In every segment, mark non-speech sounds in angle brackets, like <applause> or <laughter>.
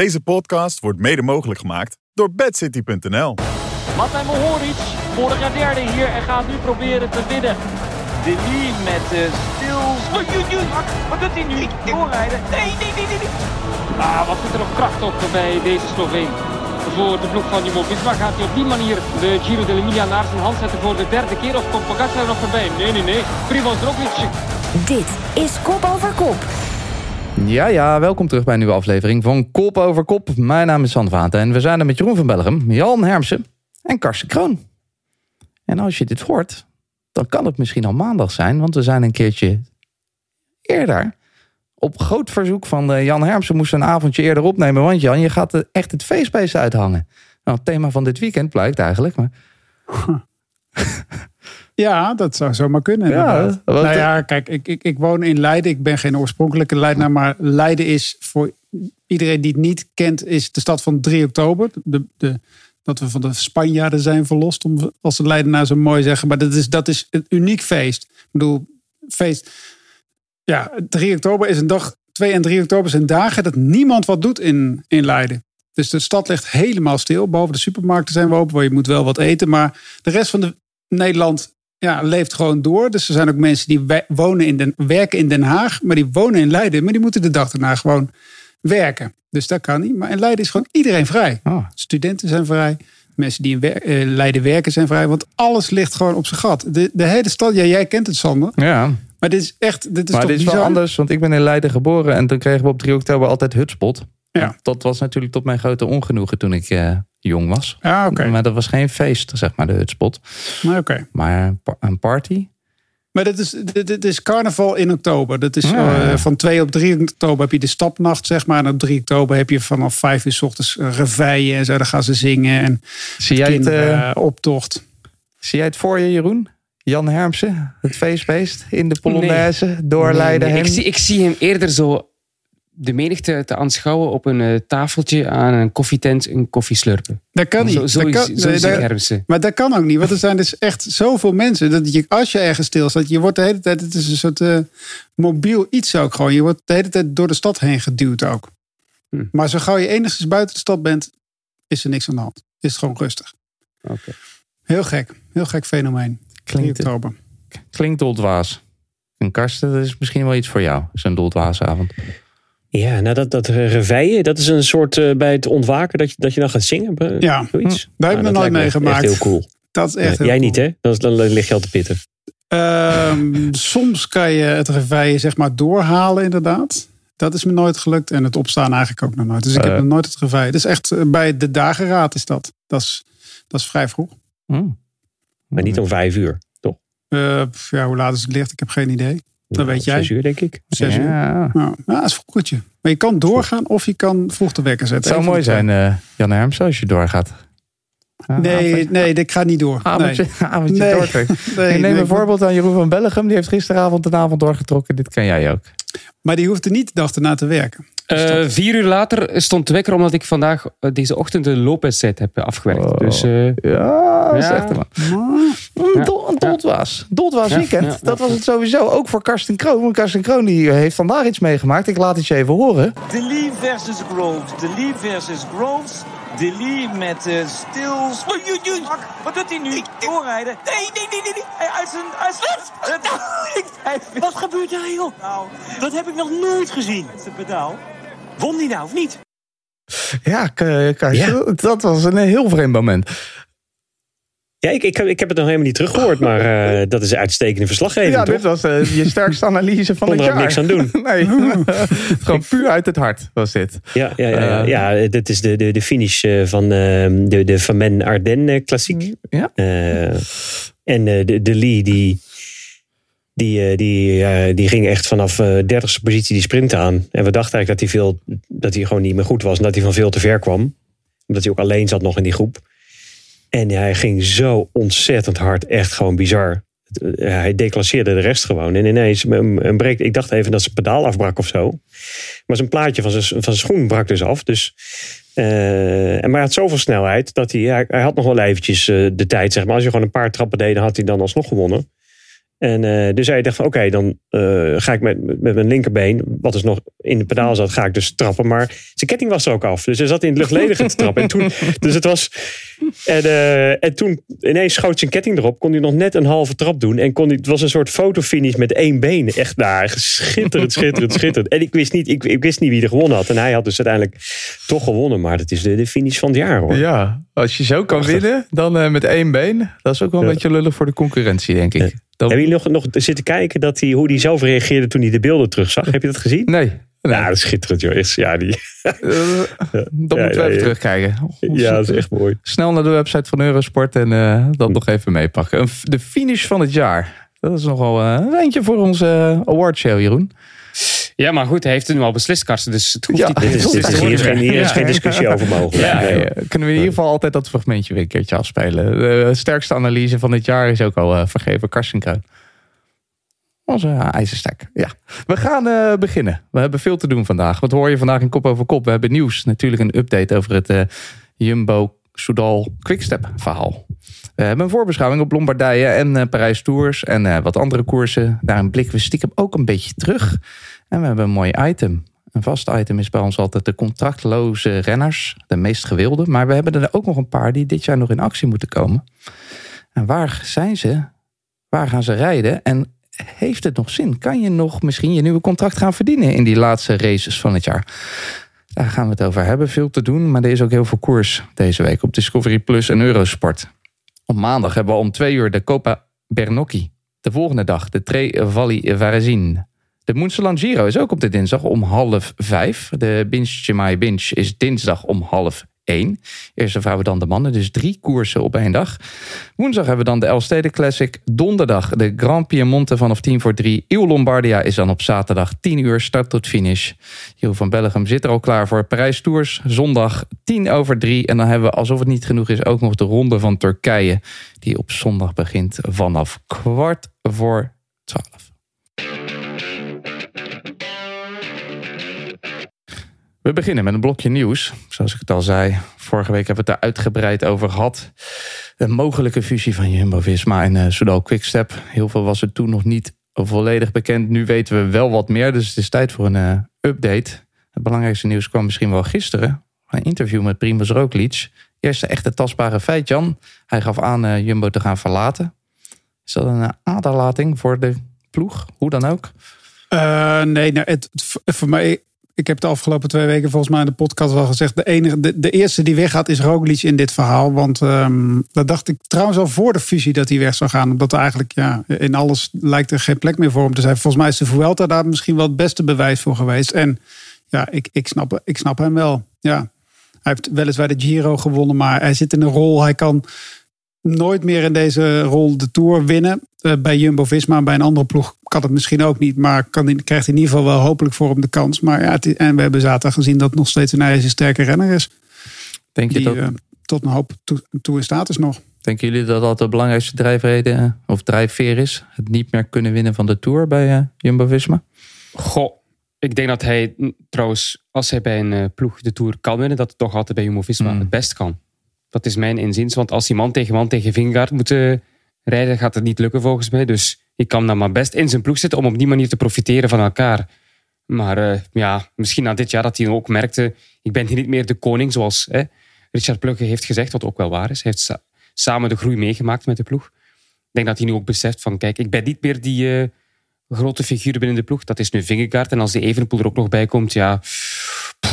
Deze podcast wordt mede mogelijk gemaakt door bedcity.nl. Martijn Mohoric, vorig jaar derde hier en gaat nu proberen te winnen. De Lee met de oei, Wat, doet hij nu? Doorrijden? Nee, nee, nee, nee. nee. Ah, wat zit er nog kracht op bij deze Sloveen. Voor de ploeg van Jumbo Visma gaat hij op die manier de Giro dell'Emilia naar zijn hand zetten voor de derde keer. Of komt Pogacar er nog voorbij? Nee, nee, nee. Primoz Roglic. Dit is Kop Over Kop. Ja, ja, welkom terug bij een nieuwe aflevering van Kop over Kop. Mijn naam is San Vaten en we zijn er met Jeroen van Bellegem, Jan Hermsen en Karsten Kroon. En als je dit hoort, dan kan het misschien al maandag zijn, want we zijn een keertje eerder. Op groot verzoek van eh, Jan Hermsen moesten een avondje eerder opnemen, want Jan, je gaat echt het feestbeest uithangen. Nou, het thema van dit weekend blijkt eigenlijk, maar... <laughs> Ja, dat zou zomaar kunnen. Ja, nou ja, kijk, ik, ik, ik woon in Leiden. Ik ben geen oorspronkelijke Leidenaar, maar Leiden is voor iedereen die het niet kent, is de stad van 3 oktober. De, de, dat we van de Spanjaarden zijn verlost, om, als de Leidenaar zo mooi zeggen. Maar dat is, dat is een uniek feest. Ik bedoel, feest. Ja, 3 oktober is een dag. 2 en 3 oktober zijn dagen dat niemand wat doet in, in Leiden. Dus de stad ligt helemaal stil. Behalve de supermarkten zijn we open, waar je moet wel wat eten. Maar de rest van de Nederland ja, leeft gewoon door. Dus er zijn ook mensen die wonen in Den, werken in Den Haag, maar die wonen in Leiden. Maar die moeten de dag daarna gewoon werken. Dus dat kan niet. Maar in Leiden is gewoon iedereen vrij. Ah. Studenten zijn vrij. Mensen die in wer- eh, Leiden werken zijn vrij. Want alles ligt gewoon op zijn gat. De, de hele stad, ja, jij kent het Sander. Ja, Maar dit is echt, dit is maar toch dit is bizar? wel anders, want ik ben in Leiden geboren en toen kregen we op 3 oktober altijd hutspot. Ja. Dat was natuurlijk tot mijn grote ongenoegen toen ik eh, jong was. Ja, oké. Maar dat was geen feest, zeg maar, de hutspot. Maar oké. Maar een pa- een party? Maar dit is, dit, dit is carnaval in oktober. Dat is Ja. eh, van 2 op 3 oktober heb je de stapnacht, zeg maar. En op 3 oktober heb je vanaf 5 uur s ochtends reveille en zo. Dan gaan ze zingen en Zie jij, het, kinderen eh, eh, optocht. zie jij het voor je, Jeroen? Jan Hermsen, het feestbeest in de Polonaise, door Nee, ik, zie, ik zie hem eerder zo de menigte te aanschouwen op een eh, tafeltje aan een koffietent een koffie slurpen. Dat kan niet. Zo, zo, dat is- kan, zo nee, zie ik dat- Hermsen. maar dat kan ook niet. Want er zijn dus echt zoveel mensen. Dat je, als je ergens stilstaat, je wordt de hele tijd... Het is een soort eh, mobiel iets ook gewoon. Je wordt de hele tijd door de stad heen geduwd ook. Hm. Maar zo gauw je enigszins buiten de stad bent, is er niks aan de hand. Is het gewoon rustig. Oké. Heel gek. Heel gek fenomeen. 3 Klinkt, oktober. klinkt doldwaas. En Karsten, dat is misschien wel iets voor jou, zo'n doldwaasavond. Ja, nou dat, dat reveille, dat is een soort eh, bij het ontwaken dat je, dat je dan gaat zingen. Ja, zoiets. daar heb ik Nou, nog nooit dat meegemaakt. Echt heel cool. Dat is echt Ja, heel jij cool. niet, hè? Dan, dan lig je al te pitten. Ehm, <laughs> soms kan je het reveille zeg maar doorhalen inderdaad. Dat is me nooit gelukt. En het opstaan eigenlijk ook nog nooit. Dus ik heb Eh. nog nooit het reveille. Dus echt eh, bij de dageraad is dat. Dat is, dat is vrij vroeg. Hm. Maar niet om vijf uur, toch? Eh, ja, hoe laat is het licht? Ik heb geen idee. Dat weet jij. Zes uur, denk ik. Zes uur. Ja. Nou, ja, dat is vroegertje. Maar je kan doorgaan of je kan vroeg de wekker Het zetten. zou Eén mooi de zijn, eh, Jan Hermsen, als je doorgaat. Nee, avond- nee, ik ga niet door. Avondje, <laughs> avondje Nee. doortrekken. Nee, nee, ik neem nee, een voorbeeld aan Jeroen van Bellegem. Die heeft gisteravond een avond doorgetrokken. Dit kan jij ook. Maar die hoeft er niet de dag erna te werken. Eh, vier uur later stond de wekker omdat ik vandaag eh, deze ochtend de loopwedstrijd heb eh, afgewerkt. Oh. Dus eh, Ja, dat is Ja. echt een Ja. een doldwaas. Doldwaas Ja, weekend. ja. Dat was het sowieso. Ook voor Karsten Kroon. Want Karsten Kroon die heeft vandaag iets meegemaakt. Ik laat het je even horen. De Lee versus Groves. De Lee versus Groves. De Lee met de stils. Wat doet hij nu? Doorrijden? Nee, nee, nee, nee. nee. Hij uit zijn... Uit zijn... Wat gebeurt daar, joh? Nou, Dat heb ik nog nooit gezien. zijn pedaal. Won die nou of niet? Ja, K- Karsten. Dat was een heel vreemd moment. Ja, ik, ik, heb- ik heb het nog helemaal niet teruggehoord, maar eh, <laughs> dat is uitstekende verslaggeving, Ja, toch? dit was eh, je sterkste analyse van <laughs> Kon het er ook jaar. niks aan doen. <laughs> Nee, gewoon puur uit het hart was dit. Ja, ja, ja, ja, Eh. ja, dit is de, de, de finish eh, van eh, de, de Van Men Ardennes klassiek. Ja. Eh, en eh, de, de Lee, die, die, eh, die, die ging echt vanaf eh 30ste positie die sprint aan. En we dachten eigenlijk dat hij, veel, dat hij gewoon niet meer goed was. En dat hij van veel te ver kwam. Omdat hij ook alleen zat nog in die groep. En hij ging zo ontzettend hard. Echt gewoon bizar. Eh, Hij declasseerde de rest gewoon. En ineens een, breek. Ik dacht even dat zijn pedaal afbrak of zo. Maar zijn plaatje van zijn, van zijn schoen brak dus af. Dus, en maar hij had zoveel snelheid dat hij, hij, had nog wel eventjes de tijd. Zeg maar. Als je gewoon een paar trappen deed, dan had hij dan alsnog gewonnen. En eh, dus hij dacht van oké, dan eh, ga ik met, met mijn linkerbeen, wat dus nog in de pedaal zat, ga ik dus trappen. Maar zijn ketting was er ook af. Dus hij zat in het luchtledige te trappen. En toen, <laughs> dus het was. En, eh, en toen ineens schoot zijn ketting erop. Kon hij nog net een halve trap doen. En kon hij, het was een soort fotofinish met één been. Echt nou, schitterend, schitterend, schitterend. En ik wist, niet, ik, ik wist niet wie er gewonnen had. En hij had dus uiteindelijk toch gewonnen. Maar dat is de, de finish van het jaar hoor. Ja, als je zo kan Prachtig. winnen, dan met één been. Dat is ook wel een Ja. beetje lullig voor de concurrentie, denk ik. Ja. Dan- Hebben jullie nog, nog zitten kijken dat hij, hoe hij zelf reageerde toen hij de beelden terugzag? Heb je dat gezien? Nee. nee. Ja, dat is schitterend joh. Is- Ja, die, Eh, dan <laughs> moeten we even ja. terugkijken. ja, dat is echt mooi. Snel naar de website van Eurosport en eh, dat nog even meepakken. De finish van het jaar. Dat is nogal eh, een eentje voor onze awardshow, Jeroen. Ja, maar goed, hij heeft het nu al beslist, Karsten. Dus het hoeft Ja. niet. Dit is, dit is, hier is geen, hier is Ja. geen discussie over mogelijk. Ja, Nee, Ja, kunnen we in ieder geval altijd dat fragmentje weer een keertje afspelen. De sterkste analyse van dit jaar is ook al eh, vergeven. Karsten Kruin. Onze uh, ijzersterk. Ja. We gaan eh, beginnen. We hebben veel te doen vandaag. Wat hoor je vandaag in Kop over Kop? We hebben nieuws. Natuurlijk een update over het eh, Jumbo Soudal Quickstep verhaal. We hebben een voorbeschouwing op Lombardije en eh, Parijs Tours. En eh, wat andere koersen. Daarin blikken we stiekem ook een beetje terug. En we hebben een mooi item. Een vast item is bij ons altijd de contractloze renners. De meest gewilde. Maar we hebben er ook nog een paar die dit jaar nog in actie moeten komen. En waar zijn ze? Waar gaan ze rijden? En heeft het nog zin? Kan je nog misschien je nieuwe contract gaan verdienen in die laatste races van het jaar? Daar gaan we het over hebben. Veel te doen, maar er is ook heel veel koers deze week op Discovery Plus en Eurosport. Op maandag hebben we om twee uur de Copa Bernocchi. De volgende dag de Tre Valli Varesin. De Moenseland Giro is ook op de dinsdag om half vijf. De Binge Chemai Binge is dinsdag om half één. Eerst de vrouwen, dan de mannen. Dus drie koersen op één dag. Woensdag hebben we dan de Elstede Classic. Donderdag de Grand Piemonte vanaf tien voor drie. Il Lombardia is dan op zaterdag 10 uur start tot finish. Jeroen van Bellegem zit er al klaar voor Parijs Tours. Zondag 10 over 3. En dan hebben we, alsof het niet genoeg is, ook nog de ronde van Turkije. Die op zondag begint vanaf kwart voor 12. We beginnen met een blokje nieuws. Zoals ik het al zei, vorige week hebben we het daar uitgebreid over gehad. Een mogelijke fusie van Jumbo-Visma en uh, Soudal Quickstep. Heel veel was er toen nog niet volledig bekend. Nu weten we wel wat meer, dus het is tijd voor een uh, update. Het belangrijkste nieuws kwam misschien wel gisteren. Een interview met Primoz Roglic. Eerste echte tastbare feit, Jan. Hij gaf aan uh, Jumbo te gaan verlaten. Is dat een aderlating voor de ploeg? Hoe dan ook? Nee, nou, het, voor mij ik heb de afgelopen twee weken volgens mij in de podcast wel gezegd. De, enige, de, eerste die weggaat is Roglic in dit verhaal. Want um, dat dacht ik trouwens al voor de fusie dat hij weg zou gaan. Omdat eigenlijk ja, in alles lijkt er geen plek meer voor hem te zijn. Volgens mij is de Vuelta daar misschien wel het beste bewijs voor geweest. En ja, ik, ik, snap, ik snap hem wel. Ja. Hij heeft weliswaar de Giro gewonnen. Maar hij zit in een rol. Hij kan nooit meer in deze rol de Tour winnen. Uh, bij Jumbo-Visma bij een andere ploeg kan het misschien ook niet. Maar kan, krijgt in ieder geval wel hopelijk voor hem de kans. Maar ja, het, en we hebben zaterdag gezien dat het nog steeds een ijzersterke renner is. Denk je die dat... uh, tot een hoop toe, toe in staat is nog. Denken jullie dat dat de belangrijkste drijfreden of drijfveer is? Het niet meer kunnen winnen van de Tour bij uh, Jumbo-Visma? Goh, ik denk dat hij trouwens, als hij bij een uh, ploeg de Tour kan winnen, dat het toch altijd bij Jumbo-Visma mm. het best kan. Dat is mijn inziens. Want als die man tegen man tegen Vingegaard moet uh, rijden, gaat het niet lukken volgens mij. Dus ik kan dan maar best in zijn ploeg zitten om op die manier te profiteren van elkaar. Maar uh, ja, misschien na dit jaar dat hij ook merkte, ik ben hier niet meer de koning zoals hè, Richard Plugge heeft gezegd, wat ook wel waar is. Hij heeft sa samen de groei meegemaakt met de ploeg. Ik denk dat hij nu ook beseft van, kijk, ik ben niet meer die uh, grote figuur binnen de ploeg. Dat is nu Vingegaard. En als die Evenepoel er ook nog bij komt, ja...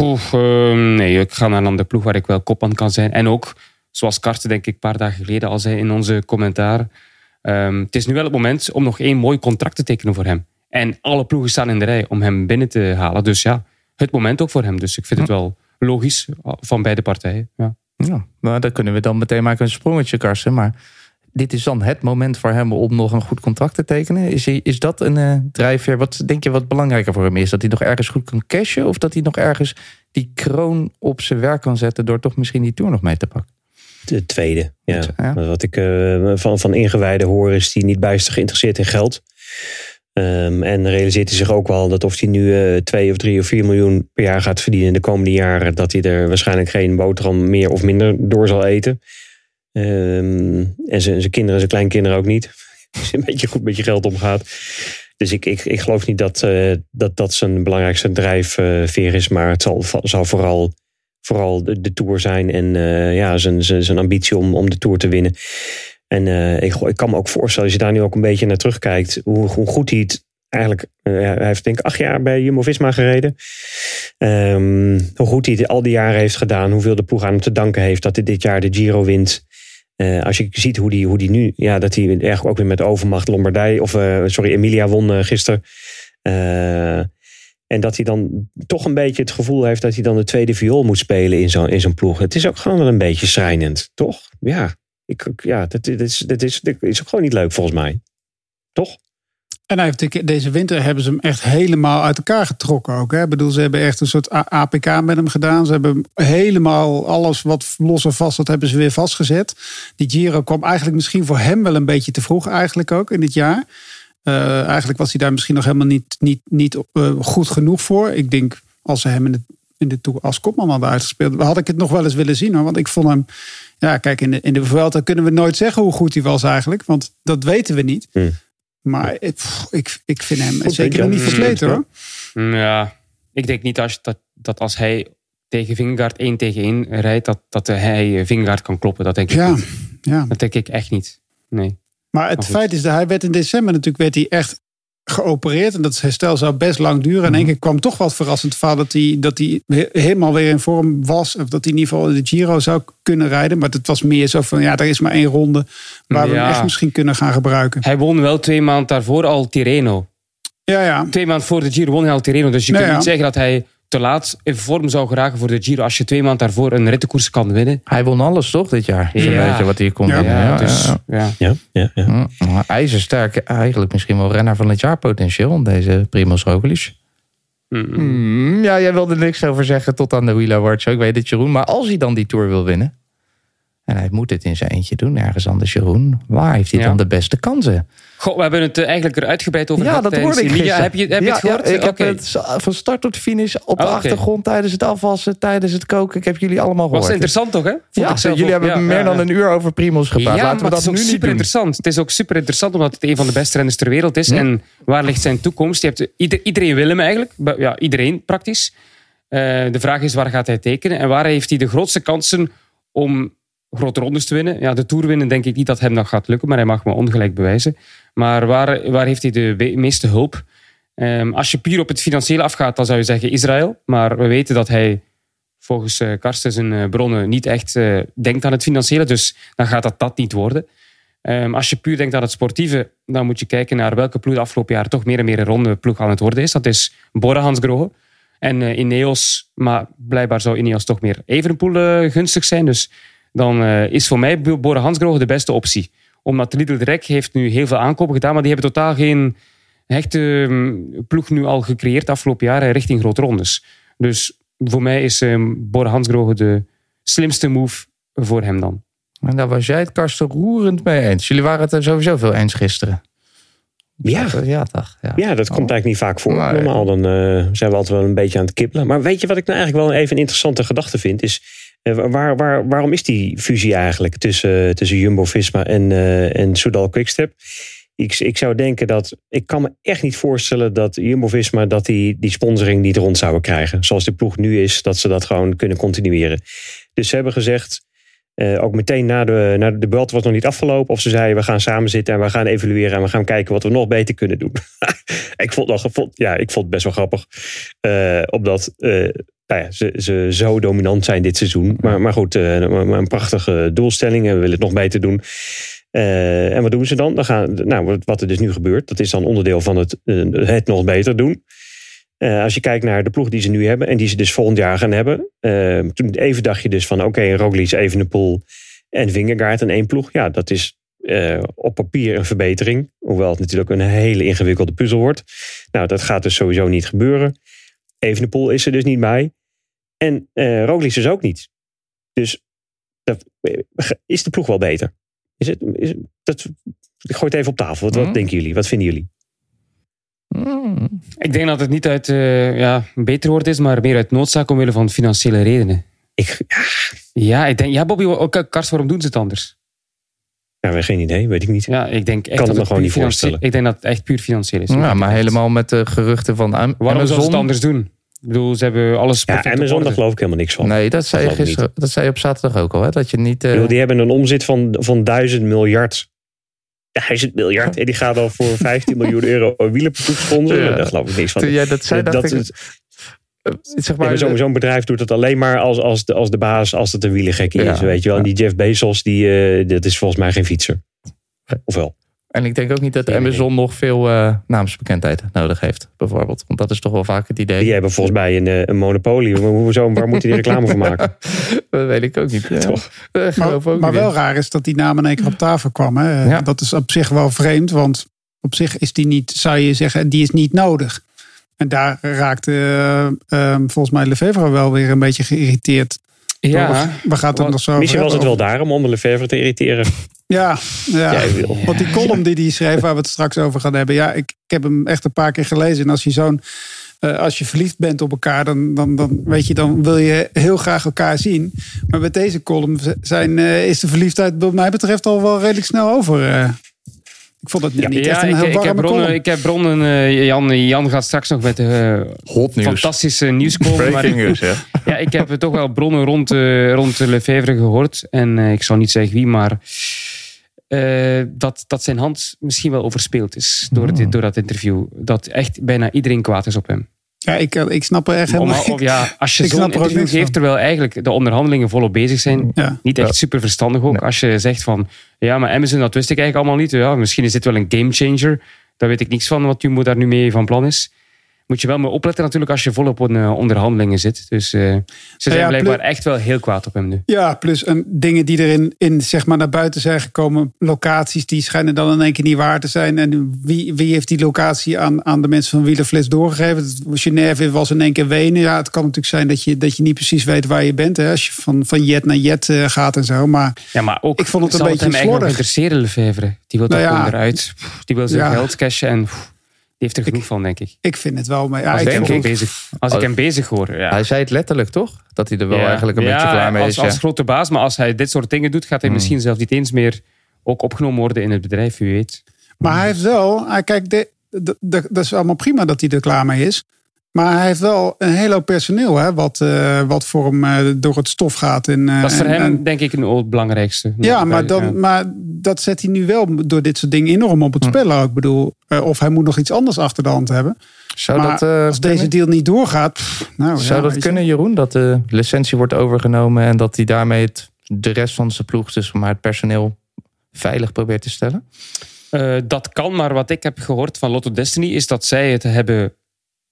Uh, nee, ik ga naar een andere ploeg waar ik wel kop aan kan zijn. En ook, zoals Karten denk ik een paar dagen geleden al zei in onze commentaar... Um, het is nu wel het moment om nog één mooi contract te tekenen voor hem. En alle ploegen staan in de rij om hem binnen te halen. Dus ja, het moment ook voor hem. Dus ik vind het wel logisch van beide partijen. Ja. Ja, nou, daar kunnen we dan meteen maken een sprongetje, Karsten. Maar dit is dan het moment voor hem om nog een goed contract te tekenen. Is, hij, is dat een uh, drijfveer? Wat denk je wat belangrijker voor hem is? Dat hij nog ergens goed kan cashen? Of dat hij nog ergens die kroon op zijn werk kan zetten... door toch misschien die Tour nog mee te pakken? De tweede, ja. ja. Wat ik uh, van, van ingewijden hoor is die niet bijster geïnteresseerd in geld. Um, en realiseert hij zich ook wel dat of hij nu uh, 2 of 3 of 4 miljoen per jaar gaat verdienen in de komende jaren, dat hij er waarschijnlijk geen boterham meer of minder door zal eten. Um, en zijn kinderen en zijn kleinkinderen ook niet. <laughs> als je een beetje goed met je geld omgaat. Dus ik, ik, ik geloof niet dat, eh, dat dat zijn belangrijkste drijfveer is. Maar het zal, zal vooral, vooral de, de Tour zijn. En eh, ja, zijn, zijn, ambitie om, om de Tour te winnen. En eh, ik, ik kan me ook voorstellen, als je daar nu ook een beetje naar terugkijkt. Hoe, hoe goed hij het eigenlijk... eh, hij heeft denk ik acht jaar bij Jumbo-Visma gereden. Ehm, hoe goed hij het al die jaren heeft gedaan. Hoeveel de ploeg aan hem te danken heeft dat hij dit jaar de Giro wint. Als je ziet hoe die, hoe die nu, ja, dat hij ook weer met overmacht Lombardij, of sorry, Emilia won gisteren. En dat hij dan toch een beetje het gevoel heeft dat hij dan de tweede viool moet spelen in zo'n in zo'n ploeg. Het is ook gewoon wel een beetje schrijnend, toch? Ja, ik, ja dat, dat, is, dat, is, dat is ook gewoon niet leuk volgens mij. Toch? En hij heeft, de- deze winter hebben ze hem echt helemaal uit elkaar getrokken ook. Hè? Ik bedoel, ze hebben echt een soort APK met hem gedaan. Ze hebben helemaal alles wat los en vast zat, hebben ze weer vastgezet. Die Giro kwam eigenlijk misschien voor hem wel een beetje te vroeg eigenlijk ook in dit jaar. Eh, eigenlijk was hij daar misschien nog helemaal niet, niet, niet eh, goed genoeg voor. Ik denk, als ze hem in de, in de Tour als kopman hadden uitgespeeld... had ik het nog wel eens willen zien. Hoor. Want ik vond hem... Ja, kijk, in de, in de Vuelta kunnen we nooit zeggen hoe goed hij was eigenlijk. Want dat weten we niet. Hmm. Maar ik, pff, ik, ik vind hem Goed, zeker niet versleten hoor. Mm, Ja, ik denk niet als, dat, dat als hij tegen Vingegaard 1 tegen 1 rijdt, dat, dat hij eh, Vingegaard kan kloppen. Dat denk ik Ja, niet. ja. Dat denk ik echt niet. Nee. Maar het feit is dat hij werd in december natuurlijk werd hij echt geopereerd. En dat herstel zou best lang duren. En in één keer kwam toch wat verrassend verhaal dat hij, dat hij he- helemaal weer in vorm was. Of dat hij in ieder geval de Giro zou kunnen rijden. Maar het was meer zo van, ja, er is maar één ronde waar we hem echt misschien kunnen gaan gebruiken. Hij won wel twee maanden daarvoor al Tirreno. Ja, ja. Twee maanden voor de Giro won hij al Tirreno. Dus je Nee, kunt ja. niet zeggen dat hij te laat in vorm zou geraken voor de Giro. Als je twee maanden daarvoor een rittenkoers kan winnen. Hij won alles toch dit jaar? Zo'n Ja. beetje wat hij kon Ja. Ja, Ja, dus, ja, ja. Ja, ja, ja. ja. Ja, IJzersterk, eigenlijk misschien wel renner van het jaar potentieel. Deze Primoz Roglic. Mm. Hmm, ja, jij wilde niks over zeggen tot aan de Wheel Awards. Ik weet het, Jeroen. Maar als hij dan die Tour wil winnen... en hij moet het in zijn eentje doen, ergens anders, Jeroen... waar heeft hij Ja. dan de beste kansen? Goh, we hebben het eh, eigenlijk er uitgebreid over ja, gehad dat tijdens hoorde ik gisteren. Heb je, heb je Ja, het gehoord? ja, ik heb het van start tot finish op de Oké. achtergrond... tijdens het afwassen, tijdens het koken. Ik heb jullie allemaal gehoord. Was interessant toch, hè? Vond Ja, zelf jullie hebben meer dan een uur over Primoz gepraat. Ja, Laten we dat het is ook nu super doen. interessant. Het is ook super interessant omdat het een van de beste renners ter wereld is. Ja. En waar ligt zijn toekomst? Je hebt, ieder- iedereen wil hem eigenlijk. Ja, iedereen praktisch. Eh, de vraag is waar gaat hij tekenen en waar heeft hij de grootste kansen om grote rondes te winnen? Ja, de Tour winnen denk ik niet dat hem nog gaat lukken, maar hij mag me ongelijk bewijzen. Maar waar, waar heeft hij de meeste hulp? Ehm, als je puur op het financiële afgaat, dan zou je zeggen Israël. Maar we weten dat hij volgens eh, Karsten zijn eh, bronnen niet echt eh, denkt aan het financiële. Dus dan gaat dat dat niet worden. Ehm, als je puur denkt aan het sportieve, dan moet je kijken naar welke ploeg de afgelopen jaren toch meer en meer een ronde ploeg aan het worden is. Dat is Bora Hansgrohe. En Ineos, maar blijkbaar zou Ineos toch meer Evenepoel eh, gunstig zijn. Dus dan eh, is voor mij Bora Hansgrohe de beste optie. Omdat Lidl Rek heeft nu heel veel aankopen gedaan, maar die hebben totaal geen hechte mm, ploeg nu al gecreëerd de afgelopen jaren richting grote rondes. Dus voor mij is eh, Bora Hansgrohe de slimste move voor hem dan. En daar was jij het, Karsten, roerend mee eens. Jullie waren het er sowieso veel eens gisteren. Ja. Ja, toch? Ja, Ja, dat komt eigenlijk niet vaak voor. Normaal dan eh, zijn we altijd wel een beetje aan het kippelen. Maar weet je wat ik nou eigenlijk wel even een interessante gedachte vind? Is waar, waar, waarom is die fusie eigenlijk tussen, tussen Jumbo-Visma en, eh en Soudal Quickstep? Ik, ik zou denken dat... Ik kan me echt niet voorstellen dat Jumbo-Visma... dat die, die sponsoring niet rond zouden krijgen. Zoals de ploeg nu is, dat ze dat gewoon kunnen continueren. Dus ze hebben gezegd... eh, ook meteen na de, na de belt was nog niet afgelopen. Of ze zeiden, we gaan samen zitten en we gaan evalueren... en we gaan kijken wat we nog beter kunnen doen. <laughs> ik, vond nog, vond, ja, ik vond het best wel grappig. eh omdat eh, nou ja, ze, ze zo dominant zijn dit seizoen. Maar, maar goed, een prachtige doelstelling. En we willen het nog beter doen. En wat doen ze dan? dan gaan, nou, wat- er dus nu gebeurt, dat is dan onderdeel van het, het nog beter doen. Eh, als je kijkt naar de ploeg die ze nu hebben en die ze dus volgend jaar gaan hebben. eh, toen even dacht je dus van oké, okay, Roglic, Evenepoel en Vingegaard in één ploeg. Ja, dat is eh, op papier een verbetering. Hoewel het natuurlijk een hele ingewikkelde puzzel wordt. Nou, dat gaat dus sowieso niet gebeuren. Evenepoel is er dus niet bij. En eh Roglic is ook niet. Dus dat, is de ploeg wel beter? Is het, is het- dat, ik gooi het even op tafel. Wat, wat Mhm. denken jullie? Wat vinden jullie? Mm. Ik denk dat het niet uit eh, ja, beter woord is, maar meer uit noodzaak omwille van financiële redenen. Ik, Ja, ik denk, ja Bobby, ook, Kars, waarom doen ze het anders? Ja, we hebben geen idee, weet ik niet. Ja, ik denk echt Kan dat het me gewoon niet voorstellen. Ik denk dat het echt puur financieel is. Ja, maar helemaal met de geruchten van Am- Waarom zou ze het Amazon. anders doen? Ik bedoel, ze hebben alles Ja, Amazon, daar geloof ik helemaal niks van. Nee, dat zei, je gisteren, dat zei je op zaterdag ook al. Hè? Dat je niet... eh, bedoel, die hebben een omzet van, van 1000 miljard. 1000 miljard. En die gaat al voor <laughs> 15 miljoen euro wielerploeg sponsoren. Ja. Daar geloof ik niks van. toen jij dat zei, dat, is- eh, zeg Ja, maar, maar zo'n bedrijf doet het alleen maar als, als, de, als de baas, als het een wielergekkie Ja. is. Weet je wel. En die Jeff Bezos, die, eh, dat is volgens mij geen fietser. Of wel? En ik denk ook niet dat Geen Amazon nog veel eh, naamsbekendheid nodig heeft, bijvoorbeeld. Want dat is toch wel vaak het idee. Die hebben volgens mij een, eh, een monopolie. Hoezo, waar moeten die reclame voor maken? <laughs> Dat weet ik ook niet. Ja. Toch? <laughs> Maar, geloof ook maar niet wel in. raar is dat die naam in één keer op tafel kwam. Hè? Ja. Dat is op zich wel vreemd, want op zich is die niet, zou je zeggen, die is niet nodig. En daar raakte eh, eh, volgens mij Lefevre wel weer een beetje geïrriteerd. Ja, We gaan het nog zo Misschien was het wel daarom om de Lefevre te irriteren. <laughs> Ja, ja. Wil. want die column die hij schreef, waar we het straks over gaan hebben. Ja, ik, ik heb hem echt een paar keer gelezen. En als je zo'n, eh, als je verliefd bent op elkaar, dan, dan, dan, weet je, dan wil je heel graag elkaar zien. Maar met deze column zijn, eh, is de verliefdheid, wat mij betreft, al wel redelijk snel over. eh. ik vond het niet echt een ik, heel ik, heb warme bronnen, column. ik heb bronnen. eh, Jan, Jan gaat straks nog met de Hot nieuws. fantastische nieuws komen. maar news, ja. <laughs> ja, ik heb toch wel bronnen rond, eh rond de Lefevre gehoord. En eh, ik zal niet zeggen wie, maar eh, dat, dat zijn hand misschien wel overspeeld is door, dit, door dat interview. Dat echt bijna iedereen kwaad is op hem. Ja, ik, eh, ik snap er echt Om, helemaal of ja, <laughs> als je zo'n er interview geeft terwijl eigenlijk de onderhandelingen volop bezig zijn, Ja. niet echt Ja. super verstandig ook. Nee. Als je zegt van, ja, maar Amazon, dat wist ik eigenlijk allemaal niet. Ja, misschien is dit wel een gamechanger. Daar weet ik niks van, wat Jumbo daar nu mee van plan is. Moet je wel mee opletten natuurlijk als je volop op eh, onderhandelingen zit. Dus eh, ze zijn ja, blijkbaar echt wel heel kwaad op hem nu. Ja, plus en dingen die erin in, zeg maar, naar buiten zijn gekomen. Locaties die schijnen dan in één keer niet waar te zijn. En wie, wie heeft die locatie aan, aan de mensen van Wielerflits doorgegeven? Genève was in één keer Wenen. Ja, het kan natuurlijk zijn dat je, dat je niet precies weet waar je bent. Hè, als je van, van jet naar jet eh, gaat en zo. Maar Ja, maar ook, Ik vond het een beetje hem eigenlijk nog slordig. interesseren, Lefevre. Die wil Nou toch ja. gewoon eruit. Pff, Die wil zijn geld cashen en pff, heeft er genoeg van, denk ik. ik vind het wel. Maar ja, Als, ik hem bezig, als ik hem bezig hoor. Ja. Hij zei het letterlijk, toch? Dat hij er wel Ja. eigenlijk een Ja, beetje klaar mee als, is. ja. Als grote baas, maar als hij dit soort dingen doet, gaat hij Hmm. misschien zelf niet eens meer ook opgenomen worden in het bedrijf, wie weet. Maar hij heeft wel, hij, kijk, dat is allemaal prima dat hij er klaar mee is. Maar hij heeft wel een hele hoop personeel, hè, wat, eh, wat voor hem eh, door het stof gaat. En, eh, Dat is voor en- hem, en- denk ik, het belangrijkste. ja, maar, dan, Ja. maar dat zet hij nu wel door dit soort dingen enorm op het spel. ook. Ik bedoel, eh, of hij moet nog iets anders achter de hand hebben. Zou maar dat, eh, als deze deal niet doorgaat, pff, nou, Zou ja, dat kunnen, Jeroen? Dat de licentie wordt overgenomen en dat hij daarmee het, de rest van zijn ploeg, dus maar het personeel, veilig probeert te stellen? Eh, dat kan, maar wat ik heb gehoord van Lotto Destiny is dat zij het hebben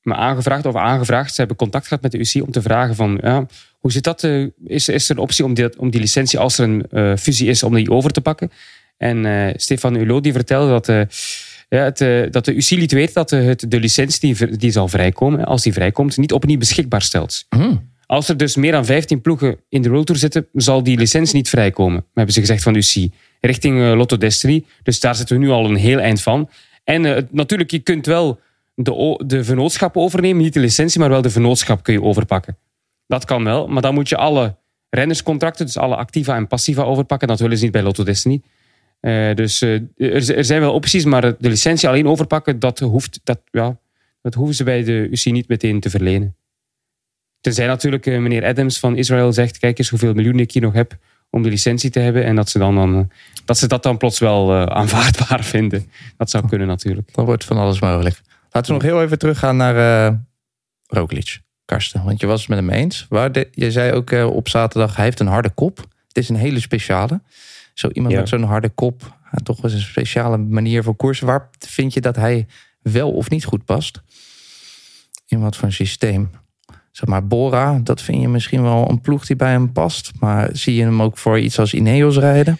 me aangevraagd of aangevraagd. Ze hebben contact gehad met de UC om te vragen van ja, hoe zit dat? eh, is, is er een optie om die, om die licentie, als er een eh, fusie is, om die over te pakken? En eh, Stefan Hulot die vertelde dat, ja, het, dat de UC liet weten dat het, de licentie die, die zal vrijkomen, als die vrijkomt, niet opnieuw beschikbaar stelt. Als er dus meer dan 15 ploegen in de World Tour zitten, zal die licentie niet vrijkomen. Hebben ze gezegd van UC. Richting Lotto Destiny. Dus daar zitten we nu al een heel eind van. En natuurlijk, je kunt wel de, de vennootschap overnemen. Niet de licentie, maar wel de vennootschap kun je overpakken. Dat kan wel. Maar dan moet je alle rennerscontracten, dus alle activa en passiva overpakken. Dat willen ze niet bij Lotto Destiny. Eh, dus eh, er, zijn wel opties, maar de licentie alleen overpakken, dat, hoeft, dat, ja, dat hoeven ze bij de UC niet meteen te verlenen. Tenzij natuurlijk eh, meneer Adams van Israël zegt: kijk eens hoeveel miljoen ik hier nog heb om de licentie te hebben. En dat ze, dan, dan, dat, ze dat dan plots wel <laughs> aanvaardbaar vinden. Dat zou kunnen natuurlijk. Dan wordt van alles mogelijk. Laten we nog heel even teruggaan naar eh Roglic, Karsten. Want je was het met hem eens. Waar de, je zei ook eh, op zaterdag, hij heeft een harde kop. Het is een hele speciale. Zo iemand Ja. met zo'n harde kop, ja, toch wel een speciale manier voor koersen. Waar vind je dat hij wel of niet goed past? In wat voor systeem? Zeg maar, Bora, dat vind je misschien wel een ploeg die bij hem past. Maar zie je hem ook voor iets als Ineos rijden?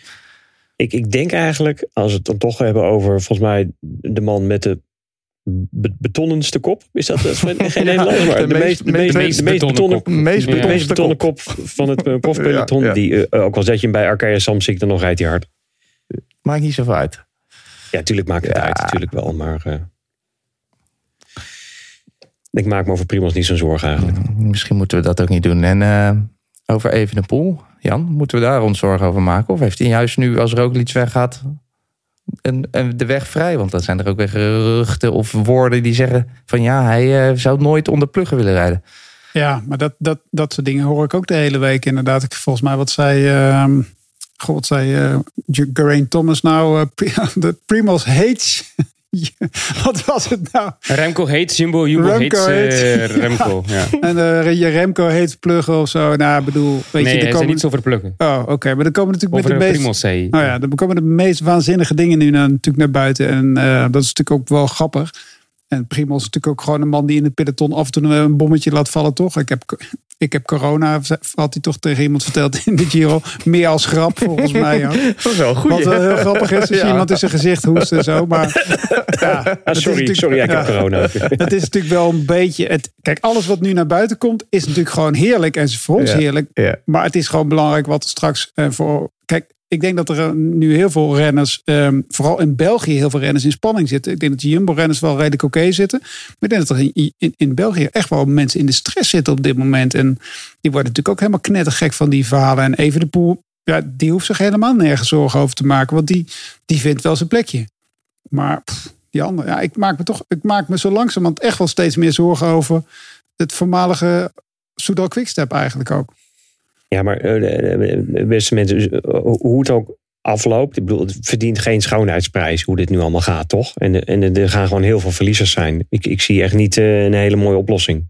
Ik, ik denk eigenlijk, als we het dan toch hebben over volgens mij de man met de be- betonnenste kop. Is dat, dat is geen <laughs> Nederlands, maar de de, meest- meest, de meest- meest, meest de meest betonnen kop. Ja. betonnen van het eh, profpeloton. <laughs> Ja, ja. Die, eh, ook al zet je hem bij Arkea Samsic, dan nog rijdt hij hard. Maakt niet zoveel uit. Ja, natuurlijk maakt het Ja. uit. Natuurlijk wel, maar... eh, ik maak me over Primoz niet zo'n zorgen eigenlijk. Misschien moeten we dat ook niet doen. En eh over Evenepoel. Jan, moeten we daar ons zorgen over maken? Of heeft hij juist nu als Roglic weggaat en, de weg vrij? Want dan zijn er ook weer geruchten of woorden die zeggen van ja, hij eh, zou nooit onder pluggen willen rijden. Ja, maar dat, dat, dat soort dingen hoor ik ook de hele week inderdaad. Ik volgens mij wat zei, ehm God, zei eh Geraint Thomas nou? eh, <laughs> de Primos hates. <laughs> wat was het nou? Remco heet Jumbo, Jumbo Remco heet eh, <laughs> Remco. Ja. En eh, je Remco heet pluggen of zo. Nou, bedoel, weet Nee, je, er komen... niets over pluggen. Oh, oké, maar dan komen natuurlijk Over met de meest... Nou ja, er komen de meest waanzinnige dingen nu naar, natuurlijk naar buiten. En eh, dat is natuurlijk ook wel grappig. En Primoz is natuurlijk ook gewoon een man die in het peloton af en toe een bommetje laat vallen, toch? Ik heb, ik heb corona, had hij toch tegen iemand verteld in de Giro. Meer als grap, volgens mij. Ook. <laughs> Dat is wel goed. Wat wel heel grappig is, als je <laughs> Ja. iemand in zijn gezicht hoest en zo. Maar <laughs> ja, Ah, sorry, sorry, ik heb corona. Het is natuurlijk wel een beetje. Het, kijk, alles wat nu naar buiten komt, is natuurlijk gewoon heerlijk. En is voor ons heerlijk. Maar het is gewoon belangrijk wat er straks eh, voor. Kijk, ik denk dat er eh, nu heel veel renners, ehm, vooral in België, heel veel renners in spanning zitten. Ik denk dat de Jumbo-renners wel redelijk oké zitten. Maar ik denk dat er in, in, in België echt wel mensen in de stress zitten op dit moment. En die worden natuurlijk ook helemaal knettergek van die verhalen. En even de poel, ja, die hoeft zich helemaal nergens zorgen over te maken. Want die, die vindt wel zijn plekje. Maar die andere, ja, ik maak me toch, ik maak me zo langzamerhand echt wel steeds meer zorgen over het voormalige Soudal Quickstep eigenlijk ook. Ja, maar eh, eh, beste mensen, dus, eh, hoe het ook afloopt. Ik bedoel, het verdient geen schoonheidsprijs hoe dit nu allemaal gaat, toch? En, de- en er gaan gewoon heel veel verliezers zijn. Ik, ik zie echt niet eh, een hele mooie oplossing.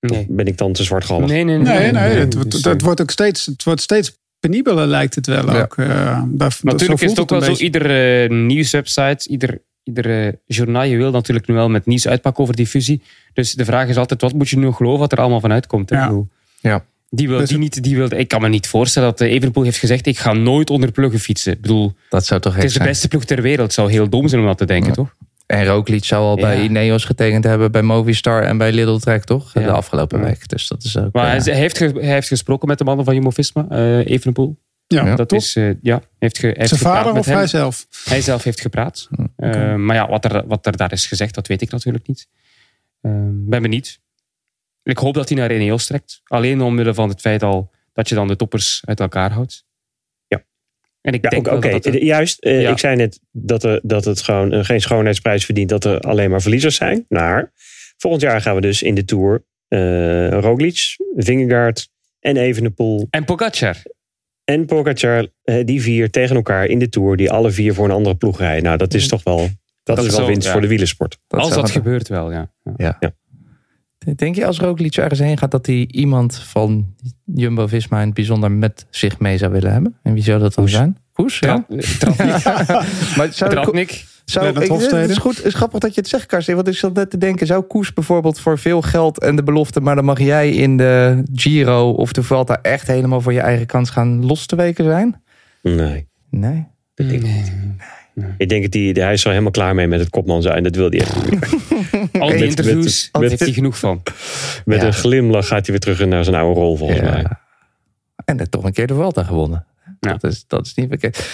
Nee. Ben ik dan te zwartgallig? Nee, nee, nee. Nee, nee, het, wordt- Dus, het eh, wordt ook steeds, het wordt steeds penibeler lijkt het wel Ja. ook. Eh, daar, Natuurlijk is het ook wel zo. Iedere nieuwswebsite, ieder, iedere journaal, je wil natuurlijk nu wel met nieuws uitpakken over die fusie. Dus de vraag is altijd, wat moet je nu geloven wat er allemaal van uitkomt? hè? Ja. Ik bedoel, Ja. Die wil, Dus- die niet, die wil, ik kan me niet voorstellen dat eh, Evenepoel heeft gezegd, ik ga nooit onder pluggen fietsen. Ik bedoel, Dat zou toch het is de zijn. beste ploeg ter wereld. Het zou heel dom zijn om dat te denken, Ja. toch? En Roglic zou al bij. Ineos getekend hebben, bij Movistar en bij Lidl Trek, toch? Ja. De afgelopen Ja. week. Dus dat is ook... Maar eh, hij, heeft ge- hij heeft gesproken met de mannen van Jumbo-Visma, eh Evenepoel. Ja, Ja. Dat toch? is, eh, ja, heeft ge, heeft Zijn vader met of hem. hij zelf? Hij zelf heeft gepraat. Eh, maar ja, wat er, wat er daar is gezegd, dat weet ik natuurlijk niet. Ben benieuwd. Ik hoop dat hij naar Ineos trekt. Alleen omwille van het feit al dat je dan de toppers uit elkaar houdt. Ja. En ik Ja, denk ook- dat het- Juist, eh, Ja. ik zei net dat, er, dat het gewoon eh, geen schoonheidsprijs verdient, dat er alleen maar verliezers zijn. Maar volgend jaar gaan we dus in de Tour eh Roglic, Vingegaard en Evenepoel En Pogacar. en Pogacar, eh, die vier tegen elkaar in de Tour, die alle vier voor een andere ploeg rijden. Nou, dat is toch wel, dat, is is wel zo, winst ja. voor de wielersport. Als dat gaan- gebeurt wel, ja. ja. Denk je als Roglic ergens heen gaat dat hij iemand van Jumbo-Visma in het bijzonder met zich mee zou willen hebben? En wie zou dat dan Koes. zijn? Koes, ja. <laughs> <laughs> Maar zou, Tratnik. zou, ik, het is goed, het is grappig dat je het zegt, Karsten. Want ik zat net te denken, zou Koes bijvoorbeeld voor veel geld en de belofte, maar dan mag jij in de Giro of de Vuelta echt helemaal voor je eigen kans gaan los te weken zijn? Nee. Nee. Dat denk ik niet. Ik denk dat hij, hij is er helemaal klaar mee met het kopman zijn. Dat wil hij echt niet. <laughs> Al die Met- interviews, daar heeft hij genoeg van. Met Ja. een glimlach gaat hij weer terug naar zijn oude rol volgens Ja. mij. En er toch een keer de Vuelta gewonnen. Ja. Dat, is, dat is niet verkeerd.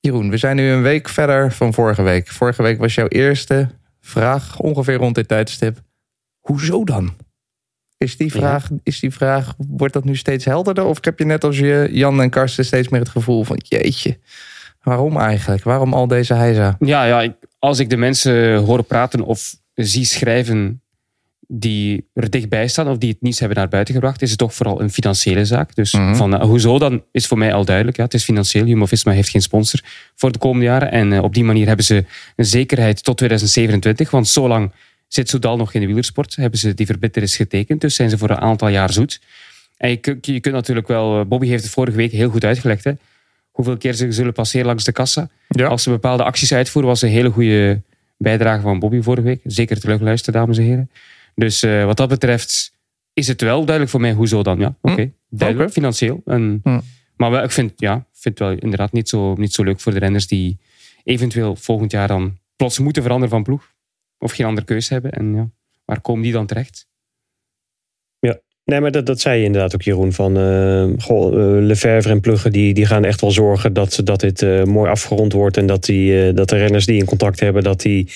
Jeroen, we zijn nu een week verder van vorige week. Vorige week was jouw eerste vraag, ongeveer rond dit tijdstip. Hoezo dan? Is die vraag, is die vraag, wordt dat nu steeds helderder? Of heb je net als je Jan en Karsten steeds meer het gevoel van... jeetje, waarom eigenlijk? Waarom al deze heisa? Ja, ja ik- als ik de mensen hoor praten of zie schrijven die er dichtbij staan of die het nieuws hebben naar buiten gebracht, is het toch vooral een financiële zaak. Dus Mhm. van, eh, hoezo dan is voor mij al duidelijk. Ja, het is financieel. Jumbo-Visma heeft geen sponsor voor de komende jaren. En eh, op die manier hebben ze een zekerheid tot 2027. Want zolang zit Soudal nog in de wielersport. Hebben ze die verbintenis getekend. Dus zijn ze voor een aantal jaar zoet. En je, kunt- je kunt natuurlijk wel... eh, Bobby heeft het vorige week heel goed uitgelegd. Hè? Hoeveel keer ze zullen passeren langs de kassa. Ja. Als ze bepaalde acties uitvoeren, was een hele goede bijdrage van Bobby vorige week. Zeker terugluisteren, dames en heren. Dus eh, wat dat betreft is het wel duidelijk voor mij hoezo dan. Ja, oké. Duidelijk, financieel. En, Hm. Maar wel, ik vind, ja, vind het wel inderdaad niet zo, niet zo leuk voor de renners die eventueel volgend jaar dan plots moeten veranderen van ploeg. Of geen andere keus hebben. En ja, waar komen die dan terecht? Nee, maar dat, dat zei je inderdaad ook, Jeroen. Van eh goh, eh, en Pluggen die, die gaan echt wel zorgen dat, dat dit eh, mooi afgerond wordt. En dat, die, eh, dat de renners die in contact hebben, dat die,